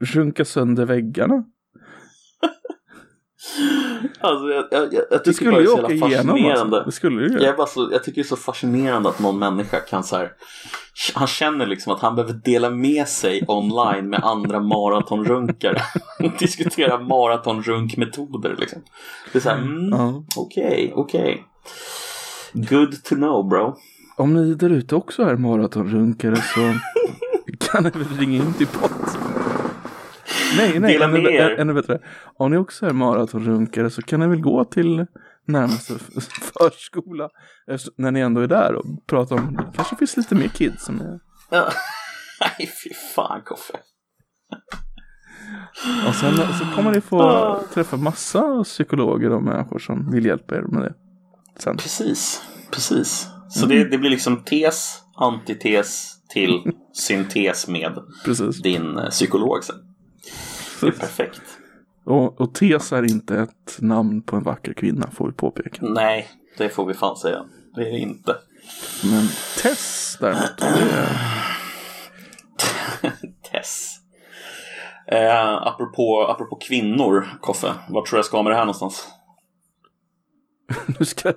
runka sönder väggarna. Alltså, jag, jag, jag, jag Det tycker skulle bara det är så jävla igenom fascinerande. alltså. Det skulle ju Jag, bara så, jag tycker det är så fascinerande att någon människa kan så här, Han känner liksom att han behöver dela med sig online med andra maratonrunkare. *laughs* Diskutera maratonrunkmetoder liksom. Det är så här, mm, okej, okej. Good to know bro. Om ni där ute också är maratonrunkare så *laughs* kan ni väl ringa in till pott. Nej, nej, Dela ännu, med er. ännu bättre. Om ni också är maratonrunkare så kan ni väl gå till närmaste *laughs* förskola när ni ändå är där och prata om, det kanske finns lite mer kids som är Ja. *laughs* Nej fy fan Koffe. Och sen så kommer ni få träffa massa psykologer och människor som vill hjälpa er med det. Sen. Precis, precis. Så det, det blir liksom tes, antites till *laughs* syntes med Precis. din eh, psykolog sen. Det är perfekt. Och, och Tes är inte ett namn på en vacker kvinna får vi påpeka. Nej, det får vi fan säga. Det är det inte. Men Tess däremot. Det. *laughs* Tess. Eh, apropå, apropå kvinnor, Koffe. Vart tror jag ska med det här någonstans? *laughs* Nu ska... *laughs*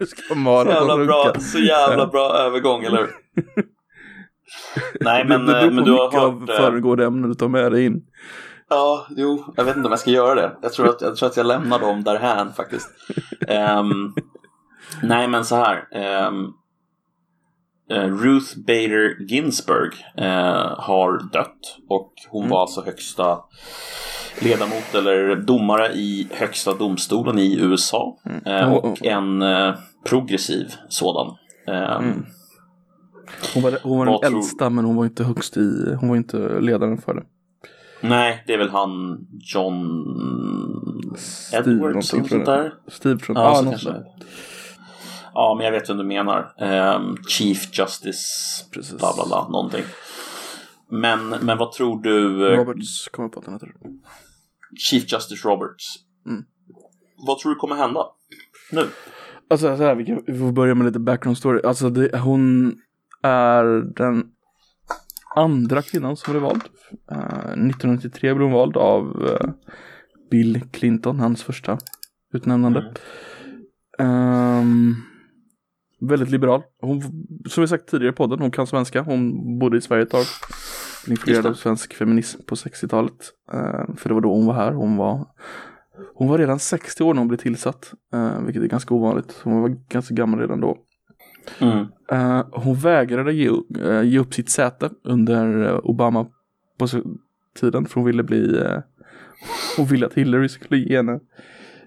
nu ska Mara jävla bra, runka. så jävla bra övergång, eller hur? Nej, men, det, beror eh, på men du har mycket av hört... eh, föregående ämnen du tar med dig in. Ja, jo, jag vet inte om jag ska göra det. Jag tror att jag, tror att jag lämnar dem därhän faktiskt. Ehm, nej, men så här. eh, Ruth Bader Ginsburg eh, har dött och hon Mm. var alltså högsta ledamot eller domare i högsta domstolen i USA eh, Och- och en eh, progressiv sådan. Ehm, Mm. Hon var, hon var den tror- äldsta men hon var inte högst i, hon var inte ledaren för det. Nej, det är väl han John Steve Edwards eller sånt där. Steve tror Ja, jag. kanske. Ja, men jag vet vem du menar. Ehm, Chief Justice, Precis. bla bla bla, någonting. Men, men vad tror du? eh, Roberts kommer på att den heter. Chief Justice Roberts. Mm. Vad tror du kommer hända nu? Alltså så här, vi, kan, vi får börja med lite background story. Alltså det, hon är den andra kvinnan som blev vald. Eh, 1993 blev hon vald av eh, Bill Clinton, hans första utnämnande. Mm. Ehm, väldigt liberal. Hon, som vi sagt tidigare i podden, hon kan svenska. Hon bodde i Sverige ett tag. Influerad av svensk feminism på 60-talet. Ehm, för det var då hon var här. Hon var, hon var redan 60 år när hon blev tillsatt. eh, vilket är ganska ovanligt. Hon var ganska gammal redan då. Mm. Eh, hon vägrade ge, eh, ge upp sitt säte under eh, Obama på tiden. För hon ville bli eh, Hon ville att Hillary skulle ge henne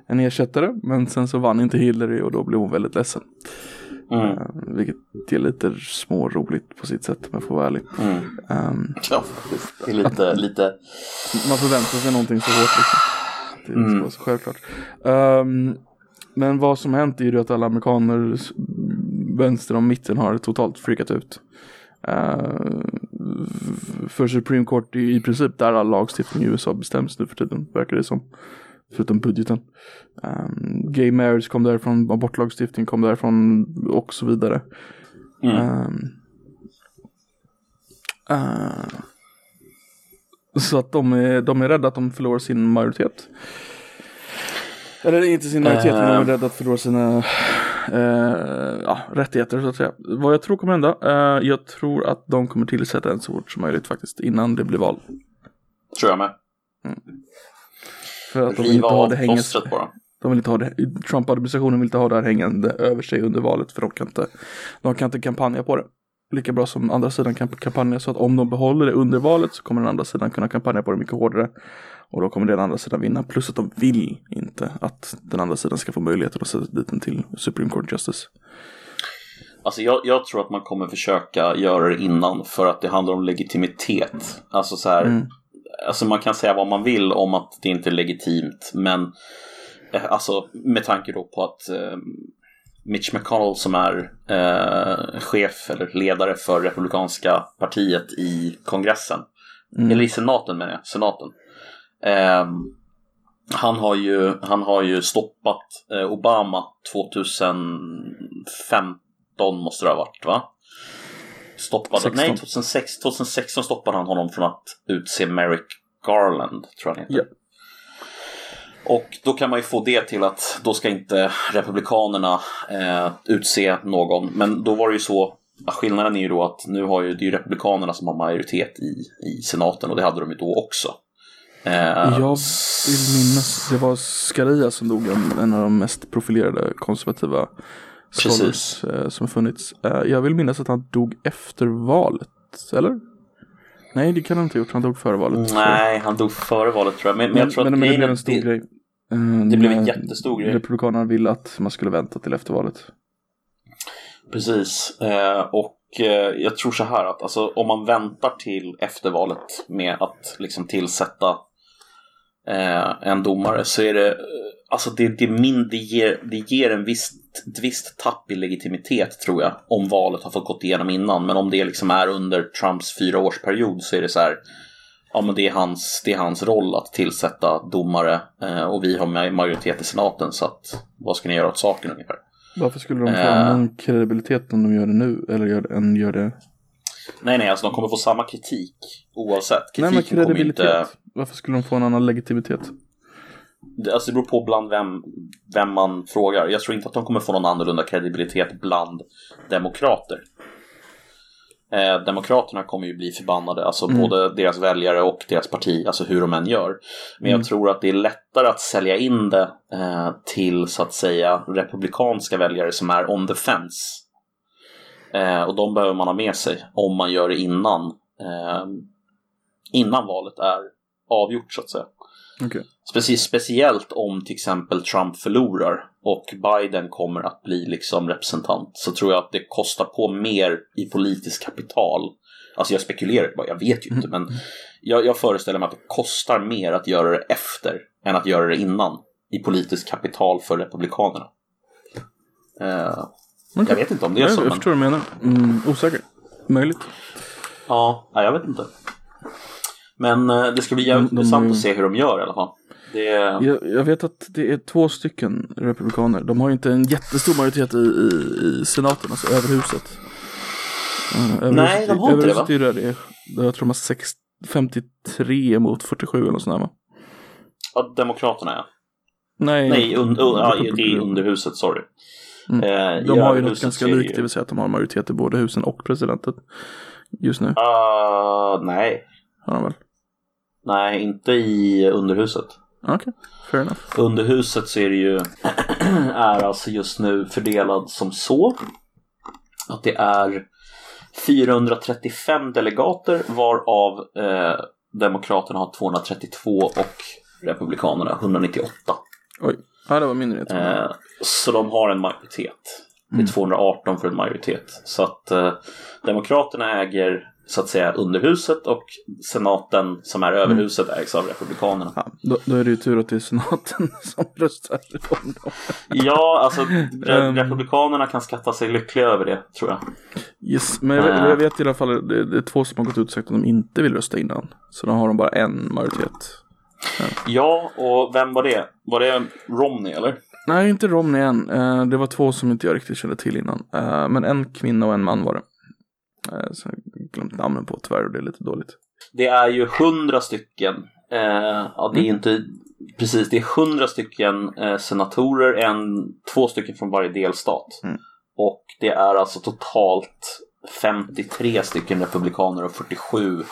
en ersättare. Men sen så vann inte Hillary och då blev hon väldigt ledsen. Mm. Vilket är lite småroligt på sitt sätt om jag får vara ärlig. Mm. Ehm, Ja. Det är lite, lite... man förväntar sig någonting så hårt liksom. Det ska Mm. så självklart. Ehm, men vad som hänt är ju att alla amerikaner, vänster och mitten har totalt freakat ut. Uh, för Supreme Court är ju i princip där all lagstiftning i USA bestäms nu för tiden, verkar det som. Förutom budgeten. Um, gay marriage kom därifrån, abortlagstiftning kom därifrån och så vidare. Mm. Ehm, eh, så att de är, de är rädda att de förlorar sin majoritet. Eller inte sin majoritet, men de är rädda att förlora sina eh, ja, rättigheter så att säga. Vad jag tror kommer hända, eh, jag tror att de kommer tillsätta en så fort som möjligt faktiskt, innan det blir val. Tror jag med. För att de vill inte ha det hängande, de vill inte ha det, Trump-administrationen vill inte ha det här hängande över sig under valet för de kan inte, de kan inte kampanja på det. Lika bra som andra sidan kan kampanja så att om de behåller det under valet så kommer den andra sidan kunna kampanja på det mycket hårdare. Och då kommer den andra sidan vinna. Plus att de vill inte att den andra sidan ska få möjligheten att sätta dit den till Supreme Court Justice. Alltså jag, jag tror att man kommer försöka göra det innan för att det handlar om legitimitet. Alltså så här, Mm. alltså man kan säga vad man vill om att det inte är legitimt, men eh, alltså med tanke då på att eh, Mitch McConnell som är eh, chef eller ledare för Republikanska partiet i kongressen, Mm. eller i senaten menar jag, senaten. Ehm, han, har ju, han har ju stoppat eh, Obama 2015 måste det ha varit va? Stoppade, 16. nej 2006, 2016 stoppade han honom från att utse Merrick Garland tror jag han heter. Ja. Och då kan man ju få det till att då ska inte Republikanerna eh, utse någon. Men då var det ju så, skillnaden är ju då att nu har ju, det är ju Republikanerna som har majoritet i, i senaten och det hade de ju då också. Eh, Jag vill minnas, det var Scalia som dog, en, av de mest profilerade konservativa scholars eh, som funnits. Eh, jag vill minnas att han dog efter valet, eller? Nej, det kan han inte ha gjort, han dog före valet. Nej, han dog före valet tror jag. Men, men jag tror men, att men det blev en stor det- grej. Det blev en jättestor grej. Republikanerna ville att man skulle vänta till efter valet. Precis. Och jag tror så här att alltså, om man väntar till efter valet med att liksom tillsätta eh, en domare så är det, alltså det, det, min, det, ger, det ger en viss, ett visst tapp i legitimitet tror jag, om valet har fått gått igenom innan. Men om det liksom är under Trumps fyraårsperiod så är det så här, ja men det är hans, det är hans roll att tillsätta domare eh, och vi har majoritet i senaten så att vad ska ni göra åt saken ungefär? Varför skulle de få Eh. annan kredibilitet om de gör det nu eller gör, än gör det? Nej, nej, alltså de kommer få samma kritik oavsett. Nej Kritiken men kommer kredibilitet. inte... Varför skulle de få en annan legitimitet? Det, alltså det beror på bland vem, vem man frågar. Jag tror inte att de kommer få någon annorlunda kredibilitet bland demokrater. Eh, demokraterna kommer ju bli förbannade, alltså Mm. både deras väljare och deras parti, alltså hur de än gör. Men jag tror att det är lättare att sälja in det eh, till så att säga republikanska väljare som är on the fence. Eh, och de behöver man ha med sig om man gör det innan, eh, innan valet är avgjort så att säga. Okej. Specie- speciellt om till exempel Trump förlorar och Biden kommer att bli liksom representant så tror jag att det kostar på mer i politiskt kapital. Alltså jag spekulerar bara, jag vet ju inte men jag, jag föreställer mig att det kostar mer att göra det efter än att göra det innan i politiskt kapital för Republikanerna. Eh, Okej. Jag vet inte om det är så. jag Men... förstår vad du menar. Mm, osäker. Möjligt. Ja, nej, jag vet inte. Men eh, det ska bli jävligt intressant ju- att se hur de gör i alla fall. Det, Jag, jag vet att det är två stycken republikaner. De har ju inte en jättestor majoritet i, i, i senaten, alltså överhuset. Uh, överhuset Nej, de har inte det, överhuset är där det är. Jag tror de har sex, 53 mot 47 eller något sånt där va? ja, Demokraterna ja. Nej, Nej, un, un, ja, det är Republikaner. underhuset, sorry. Mm. Eh, De har ju något ganska likt, det vill säga att de har majoritet i både husen och presidentet. Just nu Ah, nej, har de väl. nej, inte i underhuset. Okej, fair enough. Underhuset så är det ju, *clears throat* är alltså just nu fördelad som så. Att det är 435 delegater varav eh, Demokraterna har 232 och Republikanerna 198. Oj, ja, det var mindre. Eh, så de har en majoritet. Det är Mm. 218 för en majoritet. Så att eh, Demokraterna äger så att säga underhuset och senaten som är överhuset ägs av Republikanerna. Ja, då, då är det ju tur att det är senaten *laughs* som röstar om dem. Ja, alltså re- Ehm. Republikanerna kan skatta sig lyckliga över det tror jag. Yes, men jag, vet- Äh. jag vet i alla fall, det, det är två som har gått ut och sagt att de inte vill rösta innan. Så då har de bara en majoritet. Ja, och vem var det? Var det Romney eller? Nej, inte Romney än. Eh, det var två som inte jag riktigt kände till innan. Eh, men en kvinna och en man var det. Eh, så jag glömt namnen på tyvärr och det är lite dåligt. Det är ju hundra stycken. Ja, det är Mm. inte precis. Det är hundra stycken senatorer, en, två stycken från varje delstat. Mm. Och det är alltså totalt 53 stycken republikaner och 47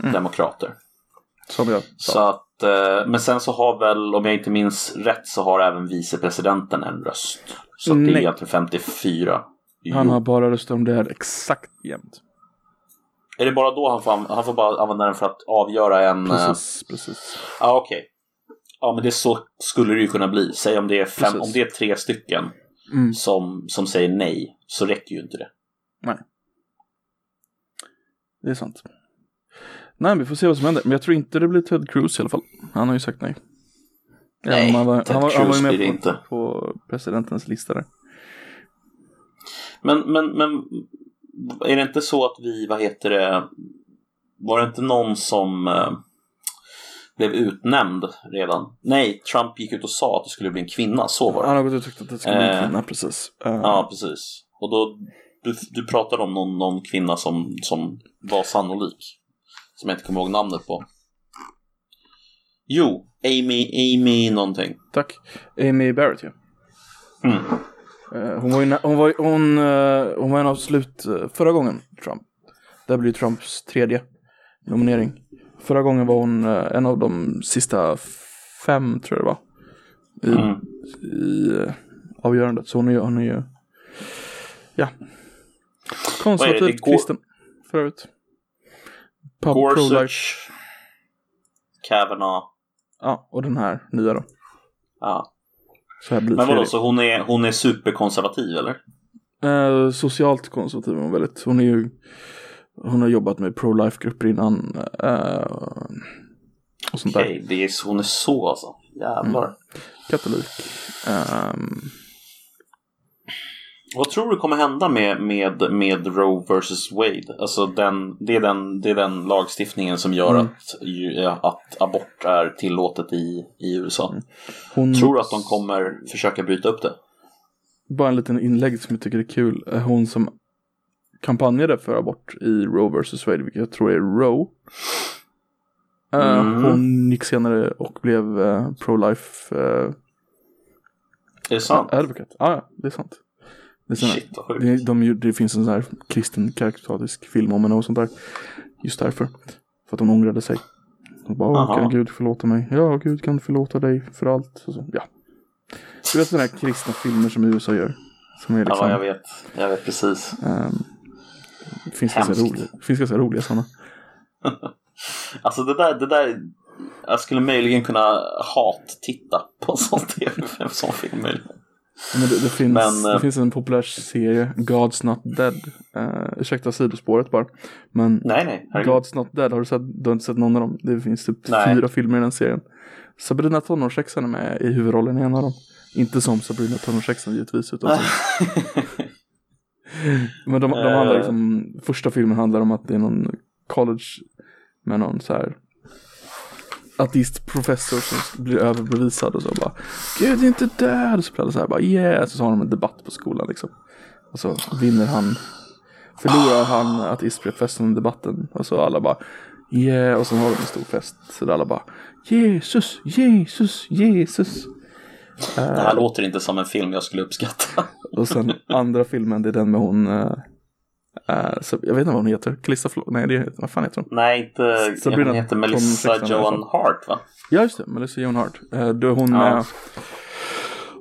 Mm. demokrater. Som jag Så sa. Att, eh, men sen så har väl, om jag inte minns rätt, så har även vicepresidenten en röst. Så det är Nej. egentligen 54. Han Jo. har bara röstat om det här exakt jämt. Är det bara då han får, an- han får bara använda den för att avgöra en... eh, Precis, precis. Ja, okej. Ja, men det så skulle det ju kunna bli. Säg om det är, fem, Precis. om det är tre stycken Mm. som, som säger nej, så räcker ju inte det. Det är sant. Nej, vi får se vad som händer. Men jag tror inte det blir Ted Cruz i alla fall. Han har ju sagt nej. Nej, om han var, Ted han var, han var ju blir det med inte. på, på presidentens lista där. Men, men, men är det inte så att vi, vad heter det, var det inte någon som eh, blev utnämnd redan? Nej, Trump gick ut och sa att det skulle bli en kvinna, så var det. Han har gått ut och tyckt att det ska bli en Eh, kvinna, precis. Eh, Ja, precis. Och då, du, du pratade om någon, någon kvinna som, som var sannolik. Som jag inte kommer ihåg namnet på. Jo, Amy, Amy någonting. Tack. Amy Barrett, ja. Mm. Eh, hon var ju, hon var, ju- hon, eh, hon var en av slut eh, förra gången, Trump. Det här blir Trumps tredje nominering. Förra gången var hon eh, en av de sista fem, tror jag det var. I, Mm. i eh, avgörandet. Så hon är ju, hon är ju ja. Konservativt kristen, för övrigt. Pub. Gorsuch. Kavanaugh. Ja, och den här nya då. Ja. Så här blir Men vadå, så hon är, hon är superkonservativ eller? Eh, socialt konservativ hon väldigt. Hon är ju Hon har jobbat med pro-life-grupper innan. Eh, och sånt Okej, där. det är, hon är så alltså. Jävlar. Katolik. Ehm, Vad tror du kommer hända med, med, med Roe vs Wade? Alltså den, det, är den, det är den lagstiftningen som gör Mm. att, ju- att abort är tillåtet i, i USA. hon, Tror du att de kommer försöka bryta upp det? Bara en liten inlägg som jag tycker är kul. är Hon som kampanjade för abort i Roe vs Wade, vilket jag tror är Roe. Eh, Mm. Hon gick senare och blev eh, pro-life Är det sant? advocate. Ah, ja, det är sant. Det, såna, Shit vad sjukt. det, de, det finns en sån här kristen karaktäristisk film om henne och sånt där. Just därför. För att hon ångrade sig. Hon bara, "Åh, Aha. kan Gud förlåta mig? Ja, Gud kan förlåta dig för allt. Och så, ja. Du vet sådana här kristna filmer som USA gör. Som är liksom, Ja, jag vet. Jag vet precis. ehm, det finns ganska roliga, finns ganska roliga sådana. *laughs* Alltså det där, det där jag skulle möjligen kunna hat-titta på en sån *laughs* tv, en sån film. Men det, det, finns, Men, eh, det finns en populär serie, God's Not Dead. Uh, ursäkta sidospåret bara. Men Nej, nej, herregud. God's Not Dead, har du sett? Du har inte sett någon av dem? Det finns typ Nej. fyra filmer i den serien. Sabrina tonårssexan är med i huvudrollen i en av dem. Inte som Sabrina tonårssexan givetvis. Utan som, *laughs* men de, de handlar Eh. liksom, första filmen handlar om att det är någon college med någon så här ateistprofessor som blir överbevisad och så bara Gud är inte död! Och så blir alla så här bara yeah! Så har de en debatt på skolan liksom. Och så vinner han Förlorar han ateistprofessorn debatten och så alla bara yeah! Och så har de en stor fest så där alla bara Jesus, Jesus, Jesus! Det här låter inte som en film jag skulle uppskatta. Och sen andra filmen det är den med hon eh, eh, så, Jag vet inte vad hon heter, Calista Flo- Nej det vad fan heter hon? Nej, inte... Sabrina Hon heter Melissa Joan. Hart, va? Ja just det, Melissa Joan Hart. Eh, då är hon Ja. med.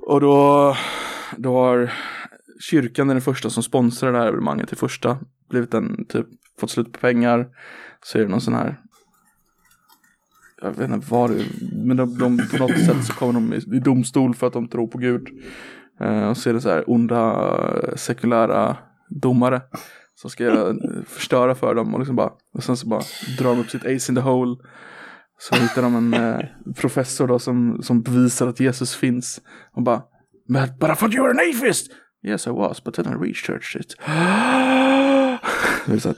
Och då, då har kyrkan är den första som sponsrar det här evenemanget till första. Blivit en typ, fått slut på pengar. Så är det någon sån här. Jag vet inte vad det är. Men de, de, på något sätt så kommer de i, i domstol för att de tror på Gud. Eh, och så är det så här onda sekulära domare. Som ska eh, förstöra för dem och liksom bara. Och sen så bara drar de upp sitt ace in the hole. Så hittar de en *laughs* eh, professor då som, som bevisar att Jesus finns. Och bara, but, but I thought you were an atheist! Yes I was, but then I researched it. *gasps* det är så här,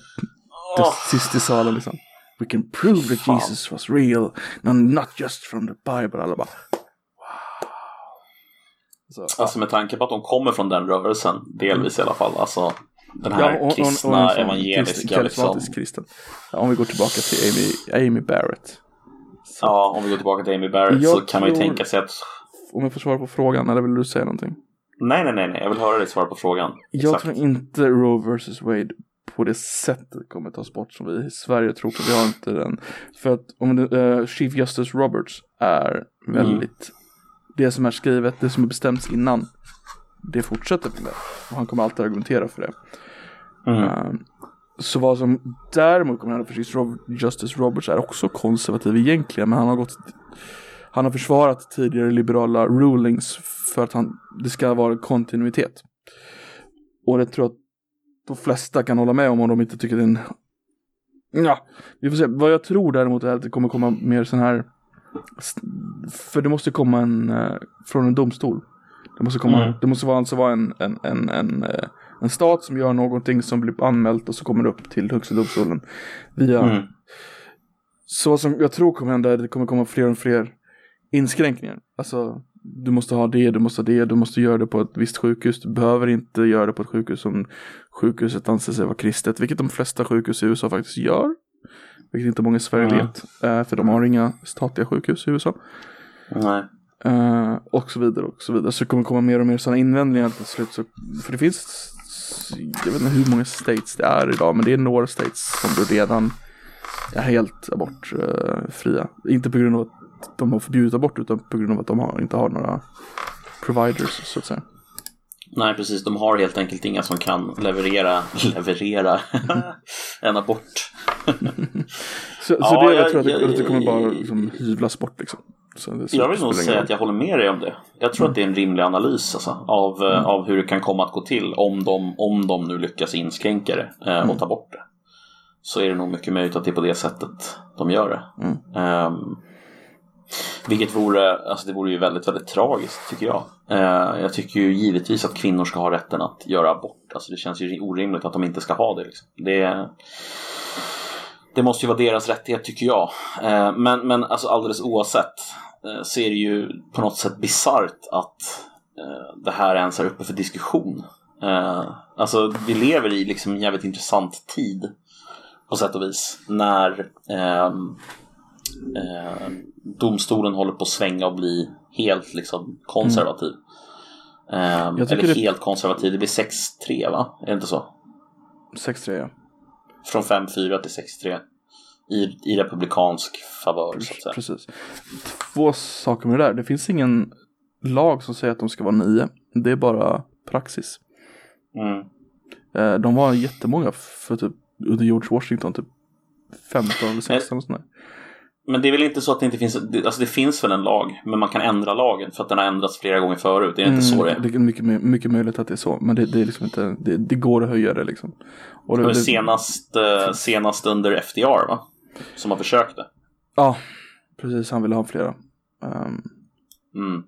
sist i salen liksom. We can prove that Fan. Jesus was real, no, not just from the Bible. Alla bara, wow. Så, Alltså med tanke på att de kommer från den rörelsen, delvis i alla fall. Alltså den här Ja, och kristna, en sån evangeliska kristen- liksom. kristen. Ja, om vi går tillbaka till Amy, Amy Barrett. Så, Ja, om vi går tillbaka till Amy Barrett Jag så kan man ju tänka sig att Om jag får svara på frågan, eller vill du säga någonting? Nej, nej, nej, nej. Jag vill höra dig svara på frågan. Jag Exakt. tror inte Roe vs Wade på det sättet kommer tas bort som vi i Sverige tror. För vi har inte den. För att om det, eh, Chief Justice Roberts är väldigt. Det som är skrivet, det som är bestämts innan. Det fortsätter med det. Och han kommer alltid argumentera för det. Mm. Eh, så vad som däremot kommer hända för Justice Roberts är också konservativ egentligen. Men han har gått han har försvarat tidigare liberala rulings för att han, det ska vara kontinuitet. Och det tror jag att de flesta kan hålla med om om de inte tycker det är en... Ja, vi får se. Vad jag tror däremot är att det kommer komma mer sån här... För det måste komma en... eh, Från en domstol. Det måste komma, Mm. det måste vara, alltså vara en, en, en, en, eh, en stat som gör någonting som blir anmält och så kommer det upp till högsta domstolen. Via Mm. så som jag tror kommer hända är att det kommer komma fler och fler inskränkningar. Alltså, du måste ha det, du måste ha det, du måste göra det på ett visst sjukhus. Du behöver inte göra det på ett sjukhus som sjukhuset anser sig vara kristet, vilket de flesta sjukhus i USA faktiskt gör. Vilket inte många i Sverige Mm. vet, eh, för de har inga statliga sjukhus i USA. Nej. Eh, och så vidare och så vidare. Så det kommer komma mer och mer sådana invändningar till slut. Så, för det finns, jag vet inte hur många states det är idag, men det är några states som då redan är helt abortfria. Inte på grund av att de har förbjudit abort, utan på grund av att de har, inte har några providers, så att säga. Nej, precis. De har helt enkelt inga som kan leverera, *laughs* leverera *laughs* en abort. *laughs* Så, Ja, så det, jag jag- tror att det, jag- det kommer bara liksom, hyvlas bort liksom. Jag vill nog säga att jag håller med dig om det. Jag tror att det är en rimlig analys alltså, av, eh, av hur det kan komma att gå till om de, om de nu lyckas inskränka det eh, och ta bort det. Så är det nog mycket möjligt att det är på det sättet de gör det. Mm. Ehm, Vilket vore, alltså det vore ju väldigt, väldigt tragiskt tycker jag. Eh, jag tycker ju givetvis att kvinnor ska ha rätten att göra abort. Alltså det känns ju orimligt att de inte ska ha det. Liksom. Det, det måste ju vara deras rättighet tycker jag. Eh, men, men alltså alldeles oavsett eh, så är det ju på något sätt bisarrt att eh, det här ens är uppe för diskussion. Alltså vi lever i liksom en jävligt intressant tid på sätt och vis. När ehm, eh, domstolen håller på att svänga och bli helt liksom konservativ. Mm. Eh, eller det... helt konservativ, det blir 6-3 va? Är det inte så? 6-3 ja. Från 5-4 till 6-3. I, I republikansk favör så att säga. Precis. Två saker med det där. Det finns ingen lag som säger att de ska vara nio. Det är bara praxis. Mm. Eh, de var jättemånga för typ under George Washington, typ 15 eller 16 och sådär. Men det är väl inte så att det inte finns, alltså det finns väl en lag, men man kan ändra lagen för att den har ändrats flera gånger förut. Det är mm, inte så det är. Det är mycket, mycket möjligt att det är så, men det, det är liksom inte, det, det, går att höja det liksom. Och det, det senast, eh, senast under FDR va? Som har försökt det. Ja, precis. Han ville ha flera. Um, mm.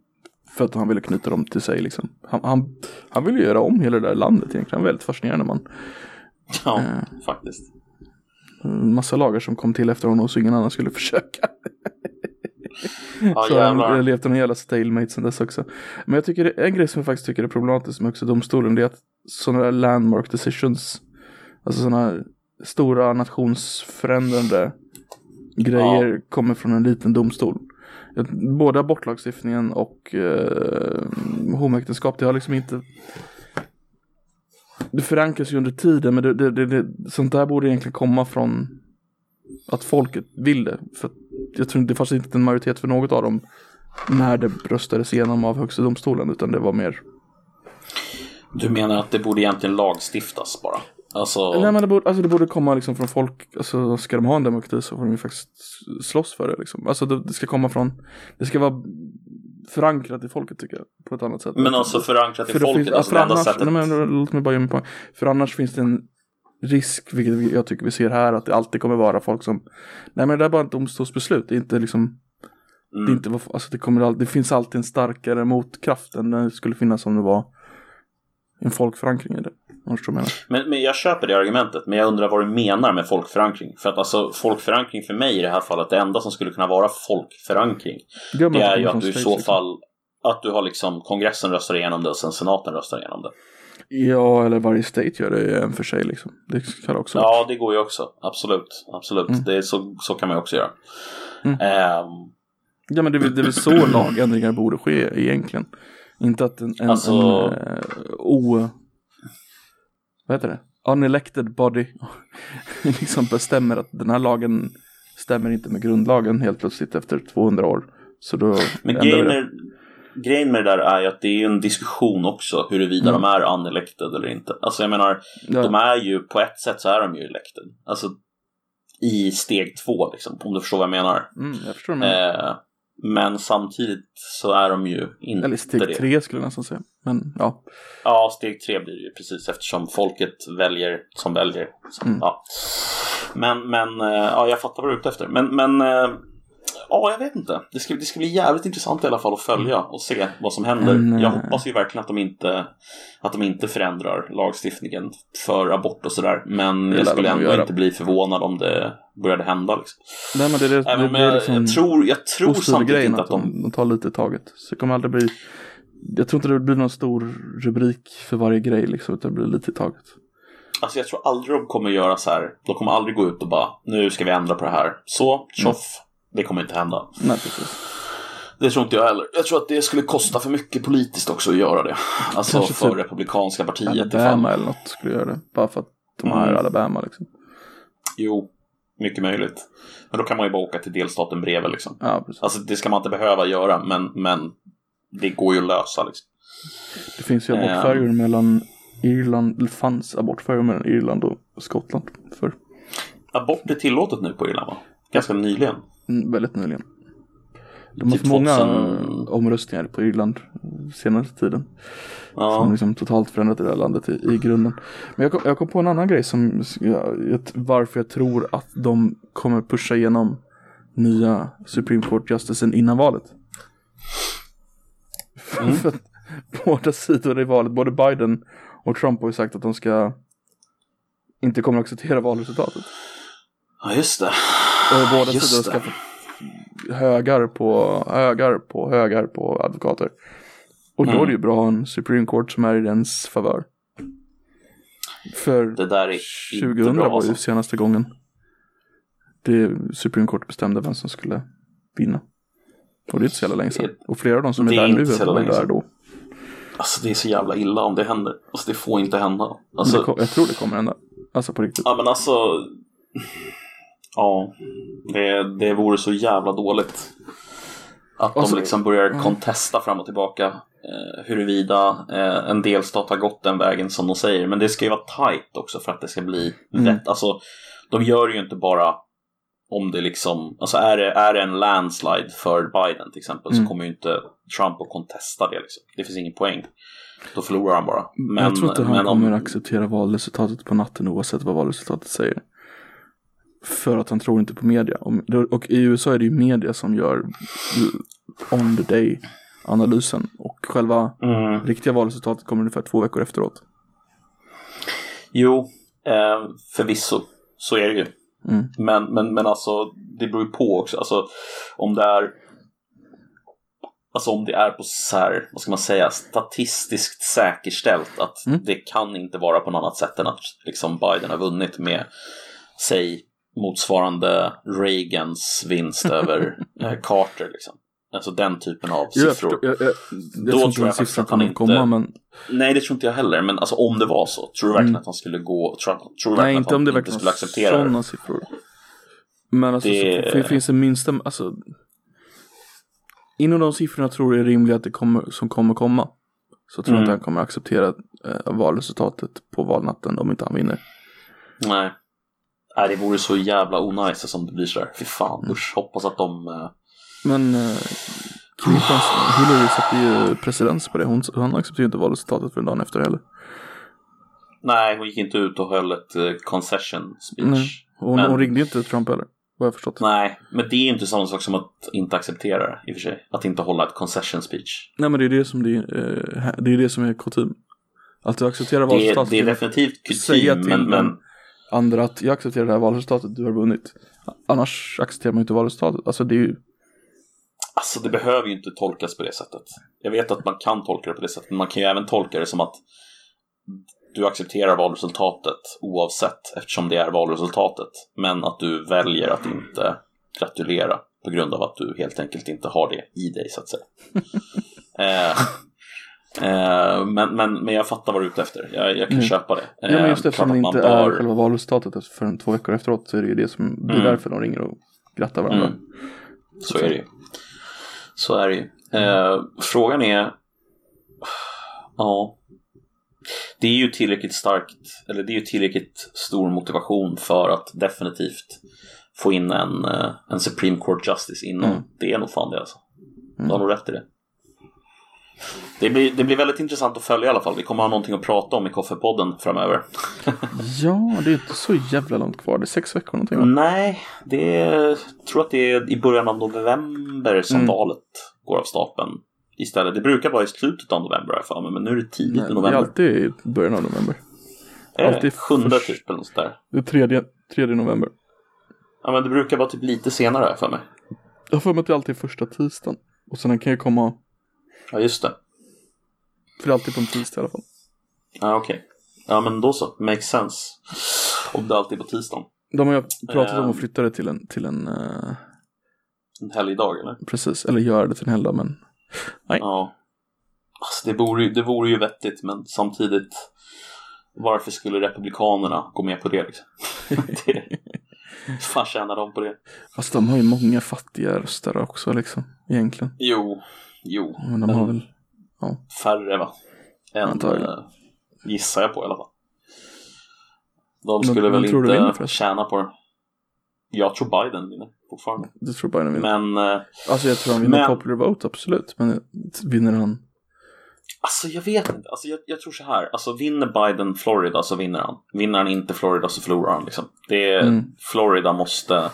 För att han ville knyta dem till sig liksom. Han, han, han ville göra om hela det där landet egentligen. Väldigt fascinerande man. Ja, uh, faktiskt. Massa lagar som kom till efter honom så ingen annan skulle *laughs* försöka. Ja, så han har levt någon jävla stalemate sen dess också. Men jag tycker en grej som jag faktiskt tycker är problematisk med också domstolen det är att sådana där landmark decisions, alltså sådana stora nationsförändrande grejer ja. kommer från en liten domstol. Både abortlagstiftningen och eh, homoäktenskap, det har liksom inte det förankras ju under tiden men det, det, det, det, sånt där borde egentligen komma från att folket vill det. För jag tror inte det fanns inte en majoritet för något av dem när det röstades igenom av högsta domstolen utan det var mer Du menar att det borde egentligen lagstiftas bara? Alltså... Nej men det borde, alltså det borde komma liksom från folk, alltså ska de ha en demokrati så får de ju faktiskt slåss för det liksom. Alltså det, det ska komma från, det ska vara förankrat i folket tycker jag. På ett annat sätt. Men alltså förankrat i för folket, finns, alltså för det enda sättet. Nej, men, låt mig bara ge mig på. För annars finns det en risk, vilket jag tycker vi ser här, att det alltid kommer vara folk som, nej men det är bara ett domstolsbeslut, det är inte liksom, mm. det, är inte, alltså det, kommer det finns alltid en starkare motkraft än det skulle finnas om det var en folkförankring i det. Men, men jag köper det argumentet, men jag undrar vad du menar med folkförankring. För att alltså folkförankring för mig i det här fallet, det enda som skulle kunna vara folkförankring, det, det är ju att du i så liksom. fall, att du har liksom kongressen röstar igenom det och sen senaten röstar igenom det. Ja, eller varje state gör det en för sig liksom. Det kan också Ja, det går ju också. Absolut. Absolut. Mm. Det är så, så kan man ju också göra. Mm. Um, ja, men det, det är väl så *clears throat* lagändringar borde ske egentligen. Inte att en, en, alltså... en uh, o vad heter det? Unelected body *laughs* liksom bestämmer att den här lagen stämmer inte med grundlagen helt plötsligt efter 200 år. Så då Men grejen med, grejen med det där är ju att det är en diskussion också huruvida mm. de är unelected eller inte. Alltså jag menar, ja. de är ju på ett sätt så är de ju elected. Alltså i steg två liksom, om du förstår vad jag menar. Mm, jag förstår vad. Eh, men samtidigt så är de ju inte Eller steg det. tre skulle jag nästan säga. Men ja. Ja, steg tre blir det ju precis eftersom folket väljer som väljer. Så, mm. ja. Men, men eh, ja, jag fattar vad du är ute efter. Men, men eh, ja, jag vet inte. Det ska, det ska bli jävligt intressant i alla fall att följa och se vad som händer. Mm. Jag hoppas ju verkligen att de inte, att de inte förändrar lagstiftningen för abort och sådär. Men jag skulle ändå inte bli förvånad om det började hända. Liksom. Nej, men det, det, Även det, det, det liksom jag tror, jag tror samtidigt inte att de... de tar lite i taget. Så det kommer aldrig bli... Jag tror inte det blir någon stor rubrik för varje grej liksom, utan det blir lite i taget. Alltså jag tror aldrig de kommer göra så här. De kommer aldrig gå ut och bara nu ska vi ändra på det här. Så, tjoff. Det kommer inte hända. Nej, precis. Det tror inte jag heller. Jag tror att det skulle kosta för mycket politiskt också att göra det. Alltså Kanske för typ Republikanska partiet. Alabama eller något skulle göra det. Bara för att de är mm. Alabama liksom. Jo, mycket möjligt. Men då kan man ju bara åka till delstaten bredvid liksom. Ja, precis. Alltså det ska man inte behöva göra men, men det går ju att lösa liksom. Det finns ju abortfärjor um, mellan Irland, det fanns abortfärjor mellan Irland och Skottland för. Abort är tillåtet nu på Irland va? Ganska nyligen. Mm, väldigt nyligen. De har typ haft många 2000... omröstningar på Irland senaste tiden. Ja. Som liksom totalt förändrat det där landet i, i grunden. Men jag kom, jag kom på en annan grej som jag, varför jag tror att de kommer pusha igenom nya Supreme Court Justicen innan valet. Mm. För att båda sidor i valet, både Biden och Trump har ju sagt att de ska inte kommer att acceptera valresultatet. Ja, just det. Och båda Just sidor ska få högar på högar på högar på advokater. Och då Mm. är det ju bra att ha en Supreme Court som är i dens favör. För Det där är 2000 inte bra var ju alltså. senaste gången det Supreme Court bestämde vem som skulle vinna. Och det är inte så jävla länge sedan. Och flera av de som är är där nu var länge där sedan. då. Alltså det är så jävla illa om det händer. Alltså det får inte hända. Alltså, kom, jag tror det kommer hända. Alltså på riktigt. ja men alltså. Ja, det, det vore så jävla dåligt. Att Alltså, de liksom börjar ja. kontesta fram och tillbaka. Eh, huruvida eh, en delstat har gått den vägen som de säger. Men det ska ju vara tight också för att det ska bli Mm. rätt. Alltså, de gör ju inte bara om det liksom, alltså är det, är det en landslide för Biden till exempel Mm. så kommer ju inte Trump att kontesta det liksom. Det finns ingen poäng. Då förlorar han bara. Men, jag tror inte han men kommer om, acceptera valresultatet på natten oavsett vad valresultatet säger. För att han tror inte på media. Och i USA är det ju media som gör on the day analysen. Och själva mm, riktiga valresultatet kommer ungefär två veckor efteråt. jo, eh, förvisso. Så är det ju. Mm. Men, men, men alltså, det beror ju på också. Alltså, om det är Alltså om det är på så här, vad ska man säga, statistiskt säkerställt att Mm. det kan inte vara på något annat sätt än att liksom Biden har vunnit med, säg, motsvarande Reagans vinst över *laughs* eh, Carter. Liksom. Alltså den typen av Jag, siffror. förstår, jag, jag, jag Då tror tror inte jag faktiskt att han inte- komma. Men, Nej, det tror inte jag heller. Men alltså om det var så, tror du verkligen Mm. att han skulle gå, tror, tror du verkligen nej, att inte han om det inte verkligen skulle acceptera sådana siffror. Men alltså, Det- så, finns det minsta, alltså. Inom de siffrorna tror jag är rimliga att det kommer, som kommer komma. Så tror jag Mm. inte han kommer acceptera eh, valresultatet på valnatten om inte han vinner. Nej. Nej, det vore så jävla onajs som det blir sådär. Fy fan, Mm. usch. Hoppas att de... eh, Men eh, Clintons, Hillary satte ju presidens på det. Hon, hon accepterade inte valresultatet för dagen efter heller. Nej, hon gick inte ut och höll ett eh, concession speech. Nej. Hon, Men- hon ringde inte Trump heller. Vad jag förstått. Nej, men det är inte samma sak som att inte acceptera det i och för sig. Att inte hålla ett concession speech. Nej men det är det som, det, är, eh, det, är det som är kutym. Att du accepterar valresultatet. det är definitivt kutym, men, men andra att jag accepterar det här valresultatet, du har vunnit. Annars accepterar man inte valresultatet. Alltså det är ju, alltså det behöver ju inte tolkas på det sättet. Jag vet att man kan tolka det på det sättet, men man kan ju även tolka det som att du accepterar valresultatet oavsett eftersom det är valresultatet. Men att du väljer att inte gratulera på grund av att du helt enkelt inte har det i dig så att säga. *laughs* eh, eh, men, men, men jag fattar vad du är ute efter. Jag, jag kan Mm. köpa det. ja men Eh, just eftersom klart det inte man är bör- själva valresultatet förrän två veckor efteråt så är det ju det som, det är Mm. därför de ringer och grattar varandra. Mm. Så är det ju. Så är det ju. Eh, frågan är... Ja. Det är ju tillräckligt starkt, eller det är ju tillräckligt stor motivation för att definitivt få in en, eh, en Supreme Court Justice innan. Mm. Det är nog fan det alltså. Du Mm. har nog rätt i det. Det blir, det blir väldigt intressant att följa i alla fall. Vi kommer ha någonting att prata om i Koffepodden framöver. *laughs* Ja, det är inte så jävla långt kvar. Det är sex veckor någonting va? Nej, det är, jag tror att det är i början av november som Mm. valet går av stapeln. Istället. Det brukar vara i slutet av november har jag för mig, men nu är det tidigt Nej, i det är november. alltid i början av november. Är det alltid sjunde först- typ eller något där. Det är tredje, tredje november. Ja, men det brukar vara typ lite senare har jag för mig. Jag har för mig att det alltid är första tisdagen. Och sen kan jag komma, Ja, just det. för alltid på en tisdag i alla fall. Ja, okej. Ja, men då så. Makes sense. Om det alltid är på tisdagen. De har ju pratat om att flytta det till en, till en eh, En helgdag eller? precis, eller göra det till en helgdag men Nej. Ja. Alltså, det, vore, ju- det vore ju vettigt, men samtidigt. Varför skulle Republikanerna gå med på det liksom? *laughs* det, fan tjänar de på det? Fast de har ju många fattiga röstare också liksom, egentligen. Jo, jo. Men de har väl, Färre va? Än, Antagligen. eh, gissar jag på i alla fall. De Men- skulle men väl du vinner inte förresten? tjäna på det. Jag tror Biden vinner fortfarande. det tror Biden vinner. Men eh, Alltså jag tror han vinner men- popular vote, absolut. Men vinner han, alltså jag vet inte. Alltså, jag, jag tror så här. Alltså vinner Biden Florida så vinner han. Vinner han inte Florida så förlorar han liksom. Det är, Mm. Florida måste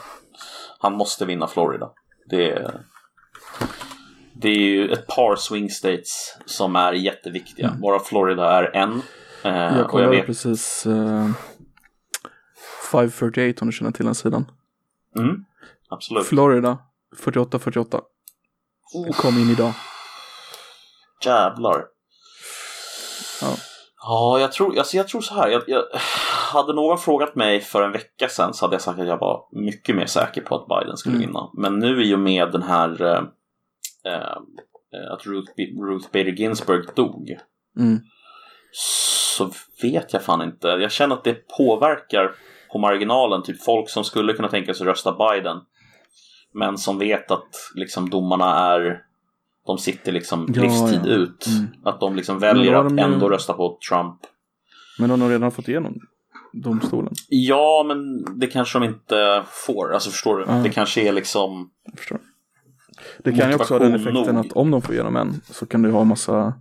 Han måste vinna Florida. Det är, det är ju ett par swing states som är jätteviktiga. Mm. Varav Florida är en. Eh, jag kollade jag vet... precis uh, 548 om du känner till den sidan. Mm, absolut. Florida 48-48. Kom in idag. Jävlar. Ja. Ja, jag tror, alltså jag tror så här. Jag, jag, hade någon frågat mig för en vecka sedan så hade jag sagt att jag var mycket mer säker på att Biden skulle mm. vinna. Men nu i och med den här eh, eh, att Ruth, Ruth Bader Ginsburg dog. Mm. Så vet jag fan inte. Jag känner att det påverkar på marginalen. Typ folk som skulle kunna tänka sig rösta Biden. Men som vet att liksom domarna är de sitter liksom ja, livstid ja. ut. Mm. Att de liksom väljer att ändå ju... rösta på Trump. Men de har redan fått igenom domstolen. Ja, men det kanske de inte får. Alltså förstår du? Ja. Det kanske är liksom... Det kan ju också ha den effekten nog. att om de får igenom en så kan du ha massa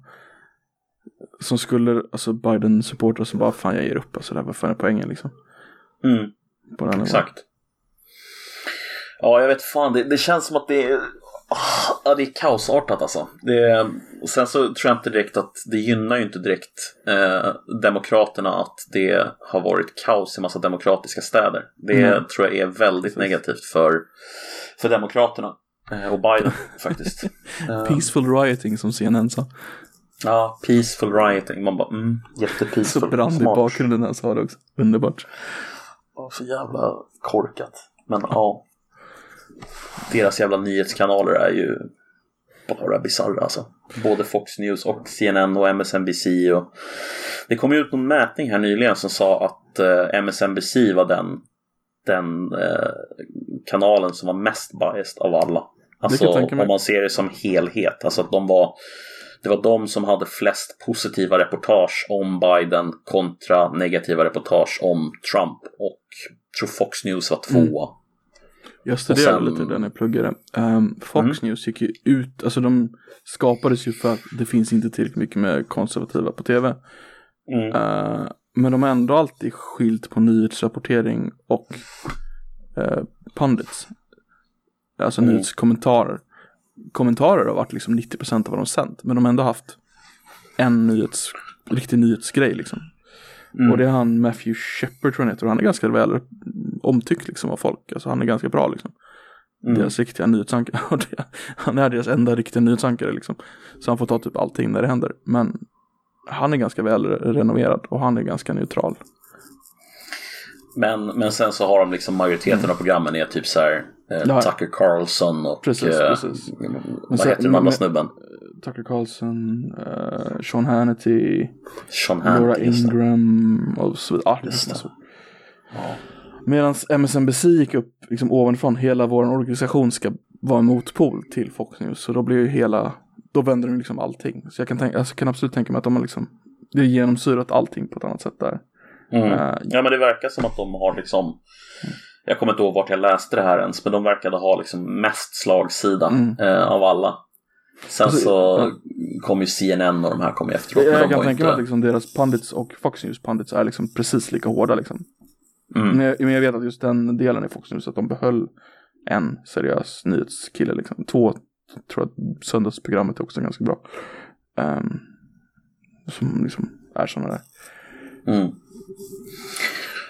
som skulle, alltså Biden-supportrar som bara fan jag ger upp, alltså det här var fan är poängen liksom. Mm. Exakt. Ja, jag vet fan, det, det känns som att det är Ja, det är kaosartat alltså. Det, sen så tror jag inte direkt att det gynnar ju inte direkt eh, Demokraterna att det har varit kaos i massa demokratiska städer. Det mm. tror jag är väldigt negativt för, för Demokraterna och Biden *laughs* faktiskt. peaceful rioting som CNN sa. Ja, peaceful rioting. Man bara, mm, jättepeaceful. Så brann i bakgrunden när han sa det också. Underbart. Så jävla korkat. Men ja deras jävla nyhetskanaler är ju bara bisarra alltså. Både Fox News och CNN och MSNBC. Och... Det kom ju ut någon mätning här nyligen som sa att eh, MSNBC var den, den eh, kanalen som var mest biased av alla. Alltså om man ser det som helhet. Alltså att de var det var de som hade flest positiva reportage om Biden kontra negativa reportage om Trump. Och tror Fox News var tvåa. Mm. Jag studerade sen... lite när jag pluggade. Um, Fox mm. News gick ju ut, alltså de skapades ju för att det finns inte tillräckligt mycket med konservativa på tv. Mm. Uh, men de har ändå alltid skilt på nyhetsrapportering och uh, pundits. Alltså mm. nyhetskommentarer. Kommentarer har varit liksom 90% av vad de sänt. Men de har ändå haft en nyhets, riktig nyhetsgrej liksom. Mm. Och det är han Matthew Shepard tror jag heter. Och han är ganska väl omtyckt liksom av folk. Alltså han är ganska bra liksom. Mm. Deras riktiga nyhetsankare. *laughs* han är deras enda riktiga nyhetsankare liksom. Så han får ta typ allting när det händer. Men han är ganska väl renoverad och han är ganska neutral. Men, men sen så har de liksom majoriteten mm. av programmen är typ så här eh, Tucker Carlson och precis, eh, precis. vad heter den andra snubben? Tucker Carlson, uh, Sean Hannity, Sean Hannity Laura Ingram och så vidare. Ah, Ja. Medan MSNBC gick upp liksom ovanifrån, hela vår organisation ska vara en motpol till Fox News. Så då blir ju hela, då vänder de liksom allting. Så jag kan, tänka, alltså, kan absolut tänka mig att de har liksom, det är genomsyrat allting på ett annat sätt där. Mm. Uh, ja men det verkar som att de har liksom, jag kommer inte ihåg vart jag läste det här ens, men de verkade ha liksom mest slagsida mm. uh, av alla. Sen alltså, så kom ju CNN och de här kom ju efteråt. Jag, jag kan tänka mig att liksom deras pundits och Fox News pundits är liksom precis lika hårda liksom. Mm. Men, jag, men, jag, vet att just den delen i Fox News att de behöll en seriös nyhetskille liksom. Två tror jag söndagsprogrammet är också ganska bra. Um, som liksom är sådana där. Mm.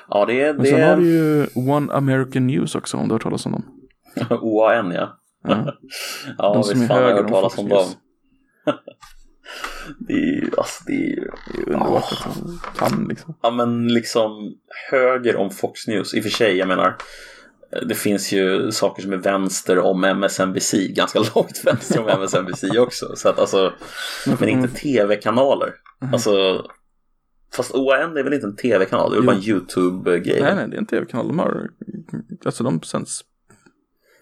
Ja det är... Men sen har du ju One American News också om du har hört talas om dem. *laughs* OAN ja. Ja, ja de är höger har hört talas om dem. *laughs* det är ju, alltså det är ju... underbart att han kan liksom. Ja men liksom höger om Fox News. I och för sig, jag menar. Det finns ju saker som är vänster om MSNBC, *laughs* ganska långt vänster om MSNBC också. Så att alltså, men inte tv-kanaler. Mm. Alltså, fast OAN är väl inte en tv-kanal, det är väl bara en YouTube-grej. Nej, nej, det är en tv-kanal. De har, alltså de sänds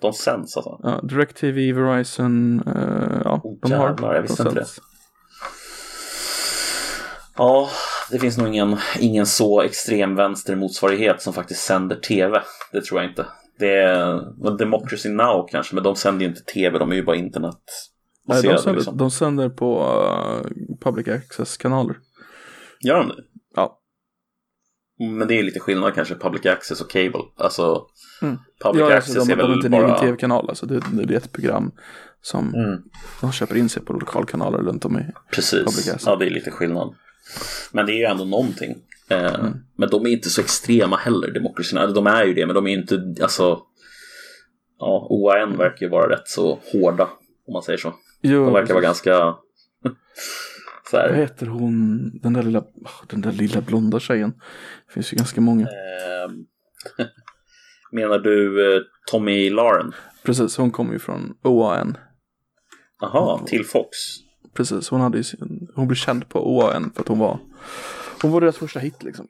de sänds alltså? Ja, DirecTV, Verizon, uh, ja, oh, de jävlar, har. jag visste inte det. Ja, det finns nog ingen, ingen så extrem vänster motsvarighet som faktiskt sänder tv. Det tror jag inte. Det är Democracy Now kanske, men de sänder ju inte tv, de är ju bara internet. Nej, de sänder, liksom. de sänder på uh, public access-kanaler. Gör de det? Ja. Men det är lite skillnad kanske, public access och cable. Alltså, Mm. public Ja, access alltså, de, är de väl inte en egen bara... tv-kanal. Alltså, det, det är ett program som Mm, de köper in sig på lokalkanaler runt om i. Public precis, access. ja det är lite skillnad. Men det är ju ändå någonting. Eh, Mm. Men de är inte så extrema heller, demokratierna. De är ju det, men de är inte, alltså... Ja, OAN verkar ju vara rätt så hårda, om man säger så. Jo, De verkar vara ganska... *laughs* så Vad här, heter hon, den där lilla, ah, den där lilla blonda tjejen? Det finns ju ganska många. Ehm, *laughs* menar du eh, Tommy Lauren? Precis, hon kommer ju från OAN. Jaha, till Fox. Precis, hon, hade ju sin, hon blev känd på OAN för att hon var Hon var deras första hit liksom.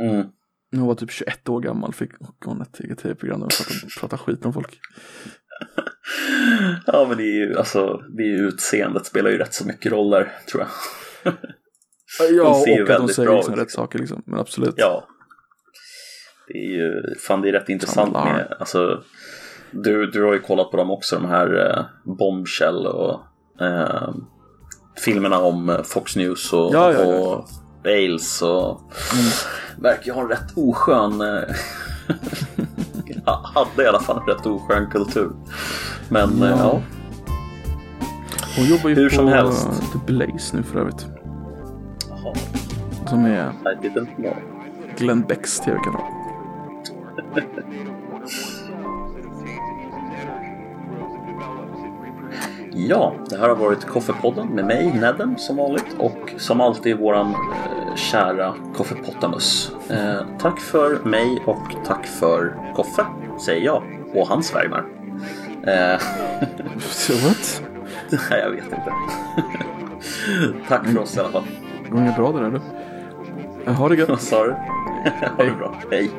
Mm. Hon var typ 21 år gammal fick hon ett eget tv-program där hon pratade, pratade skit om folk. *laughs* Ja, men det är ju alltså, det är utseendet spelar ju rätt så mycket roller, tror jag. Ja, *laughs* och att de säger bra liksom rätt saker liksom. Men absolut. Ja. Det är ju, fan det är rätt intressant med, alltså, du, du har ju kollat på dem också, de här eh, Bombshell och eh, filmerna om eh, Fox News och, Ja, ja, ja. och Ailes och Mm. verkar ju ha en rätt oskön eh, *laughs* *laughs* hade i alla fall en rätt oskön kultur. Men Ja. ja, ja Hon jobbar ju Hur på som helst. The Blaze nu för övrigt. Jaha, Som är I didn't know. Glenn Becks tv-kanal. *laughs* Ja, det här har varit Koffepodden med mig, Nedden, som vanligt. Och som alltid våran eh, kära Koffepottamus. Eh, tack för mig och tack för Koffe, säger jag. Och hans värmar. Eh, *laughs* What? *laughs* nej, jag vet inte. *laughs* tack för oss i alla fall. Det går inget bra det där du. Ha det gött. Vad sa du? ha det bra. Hej.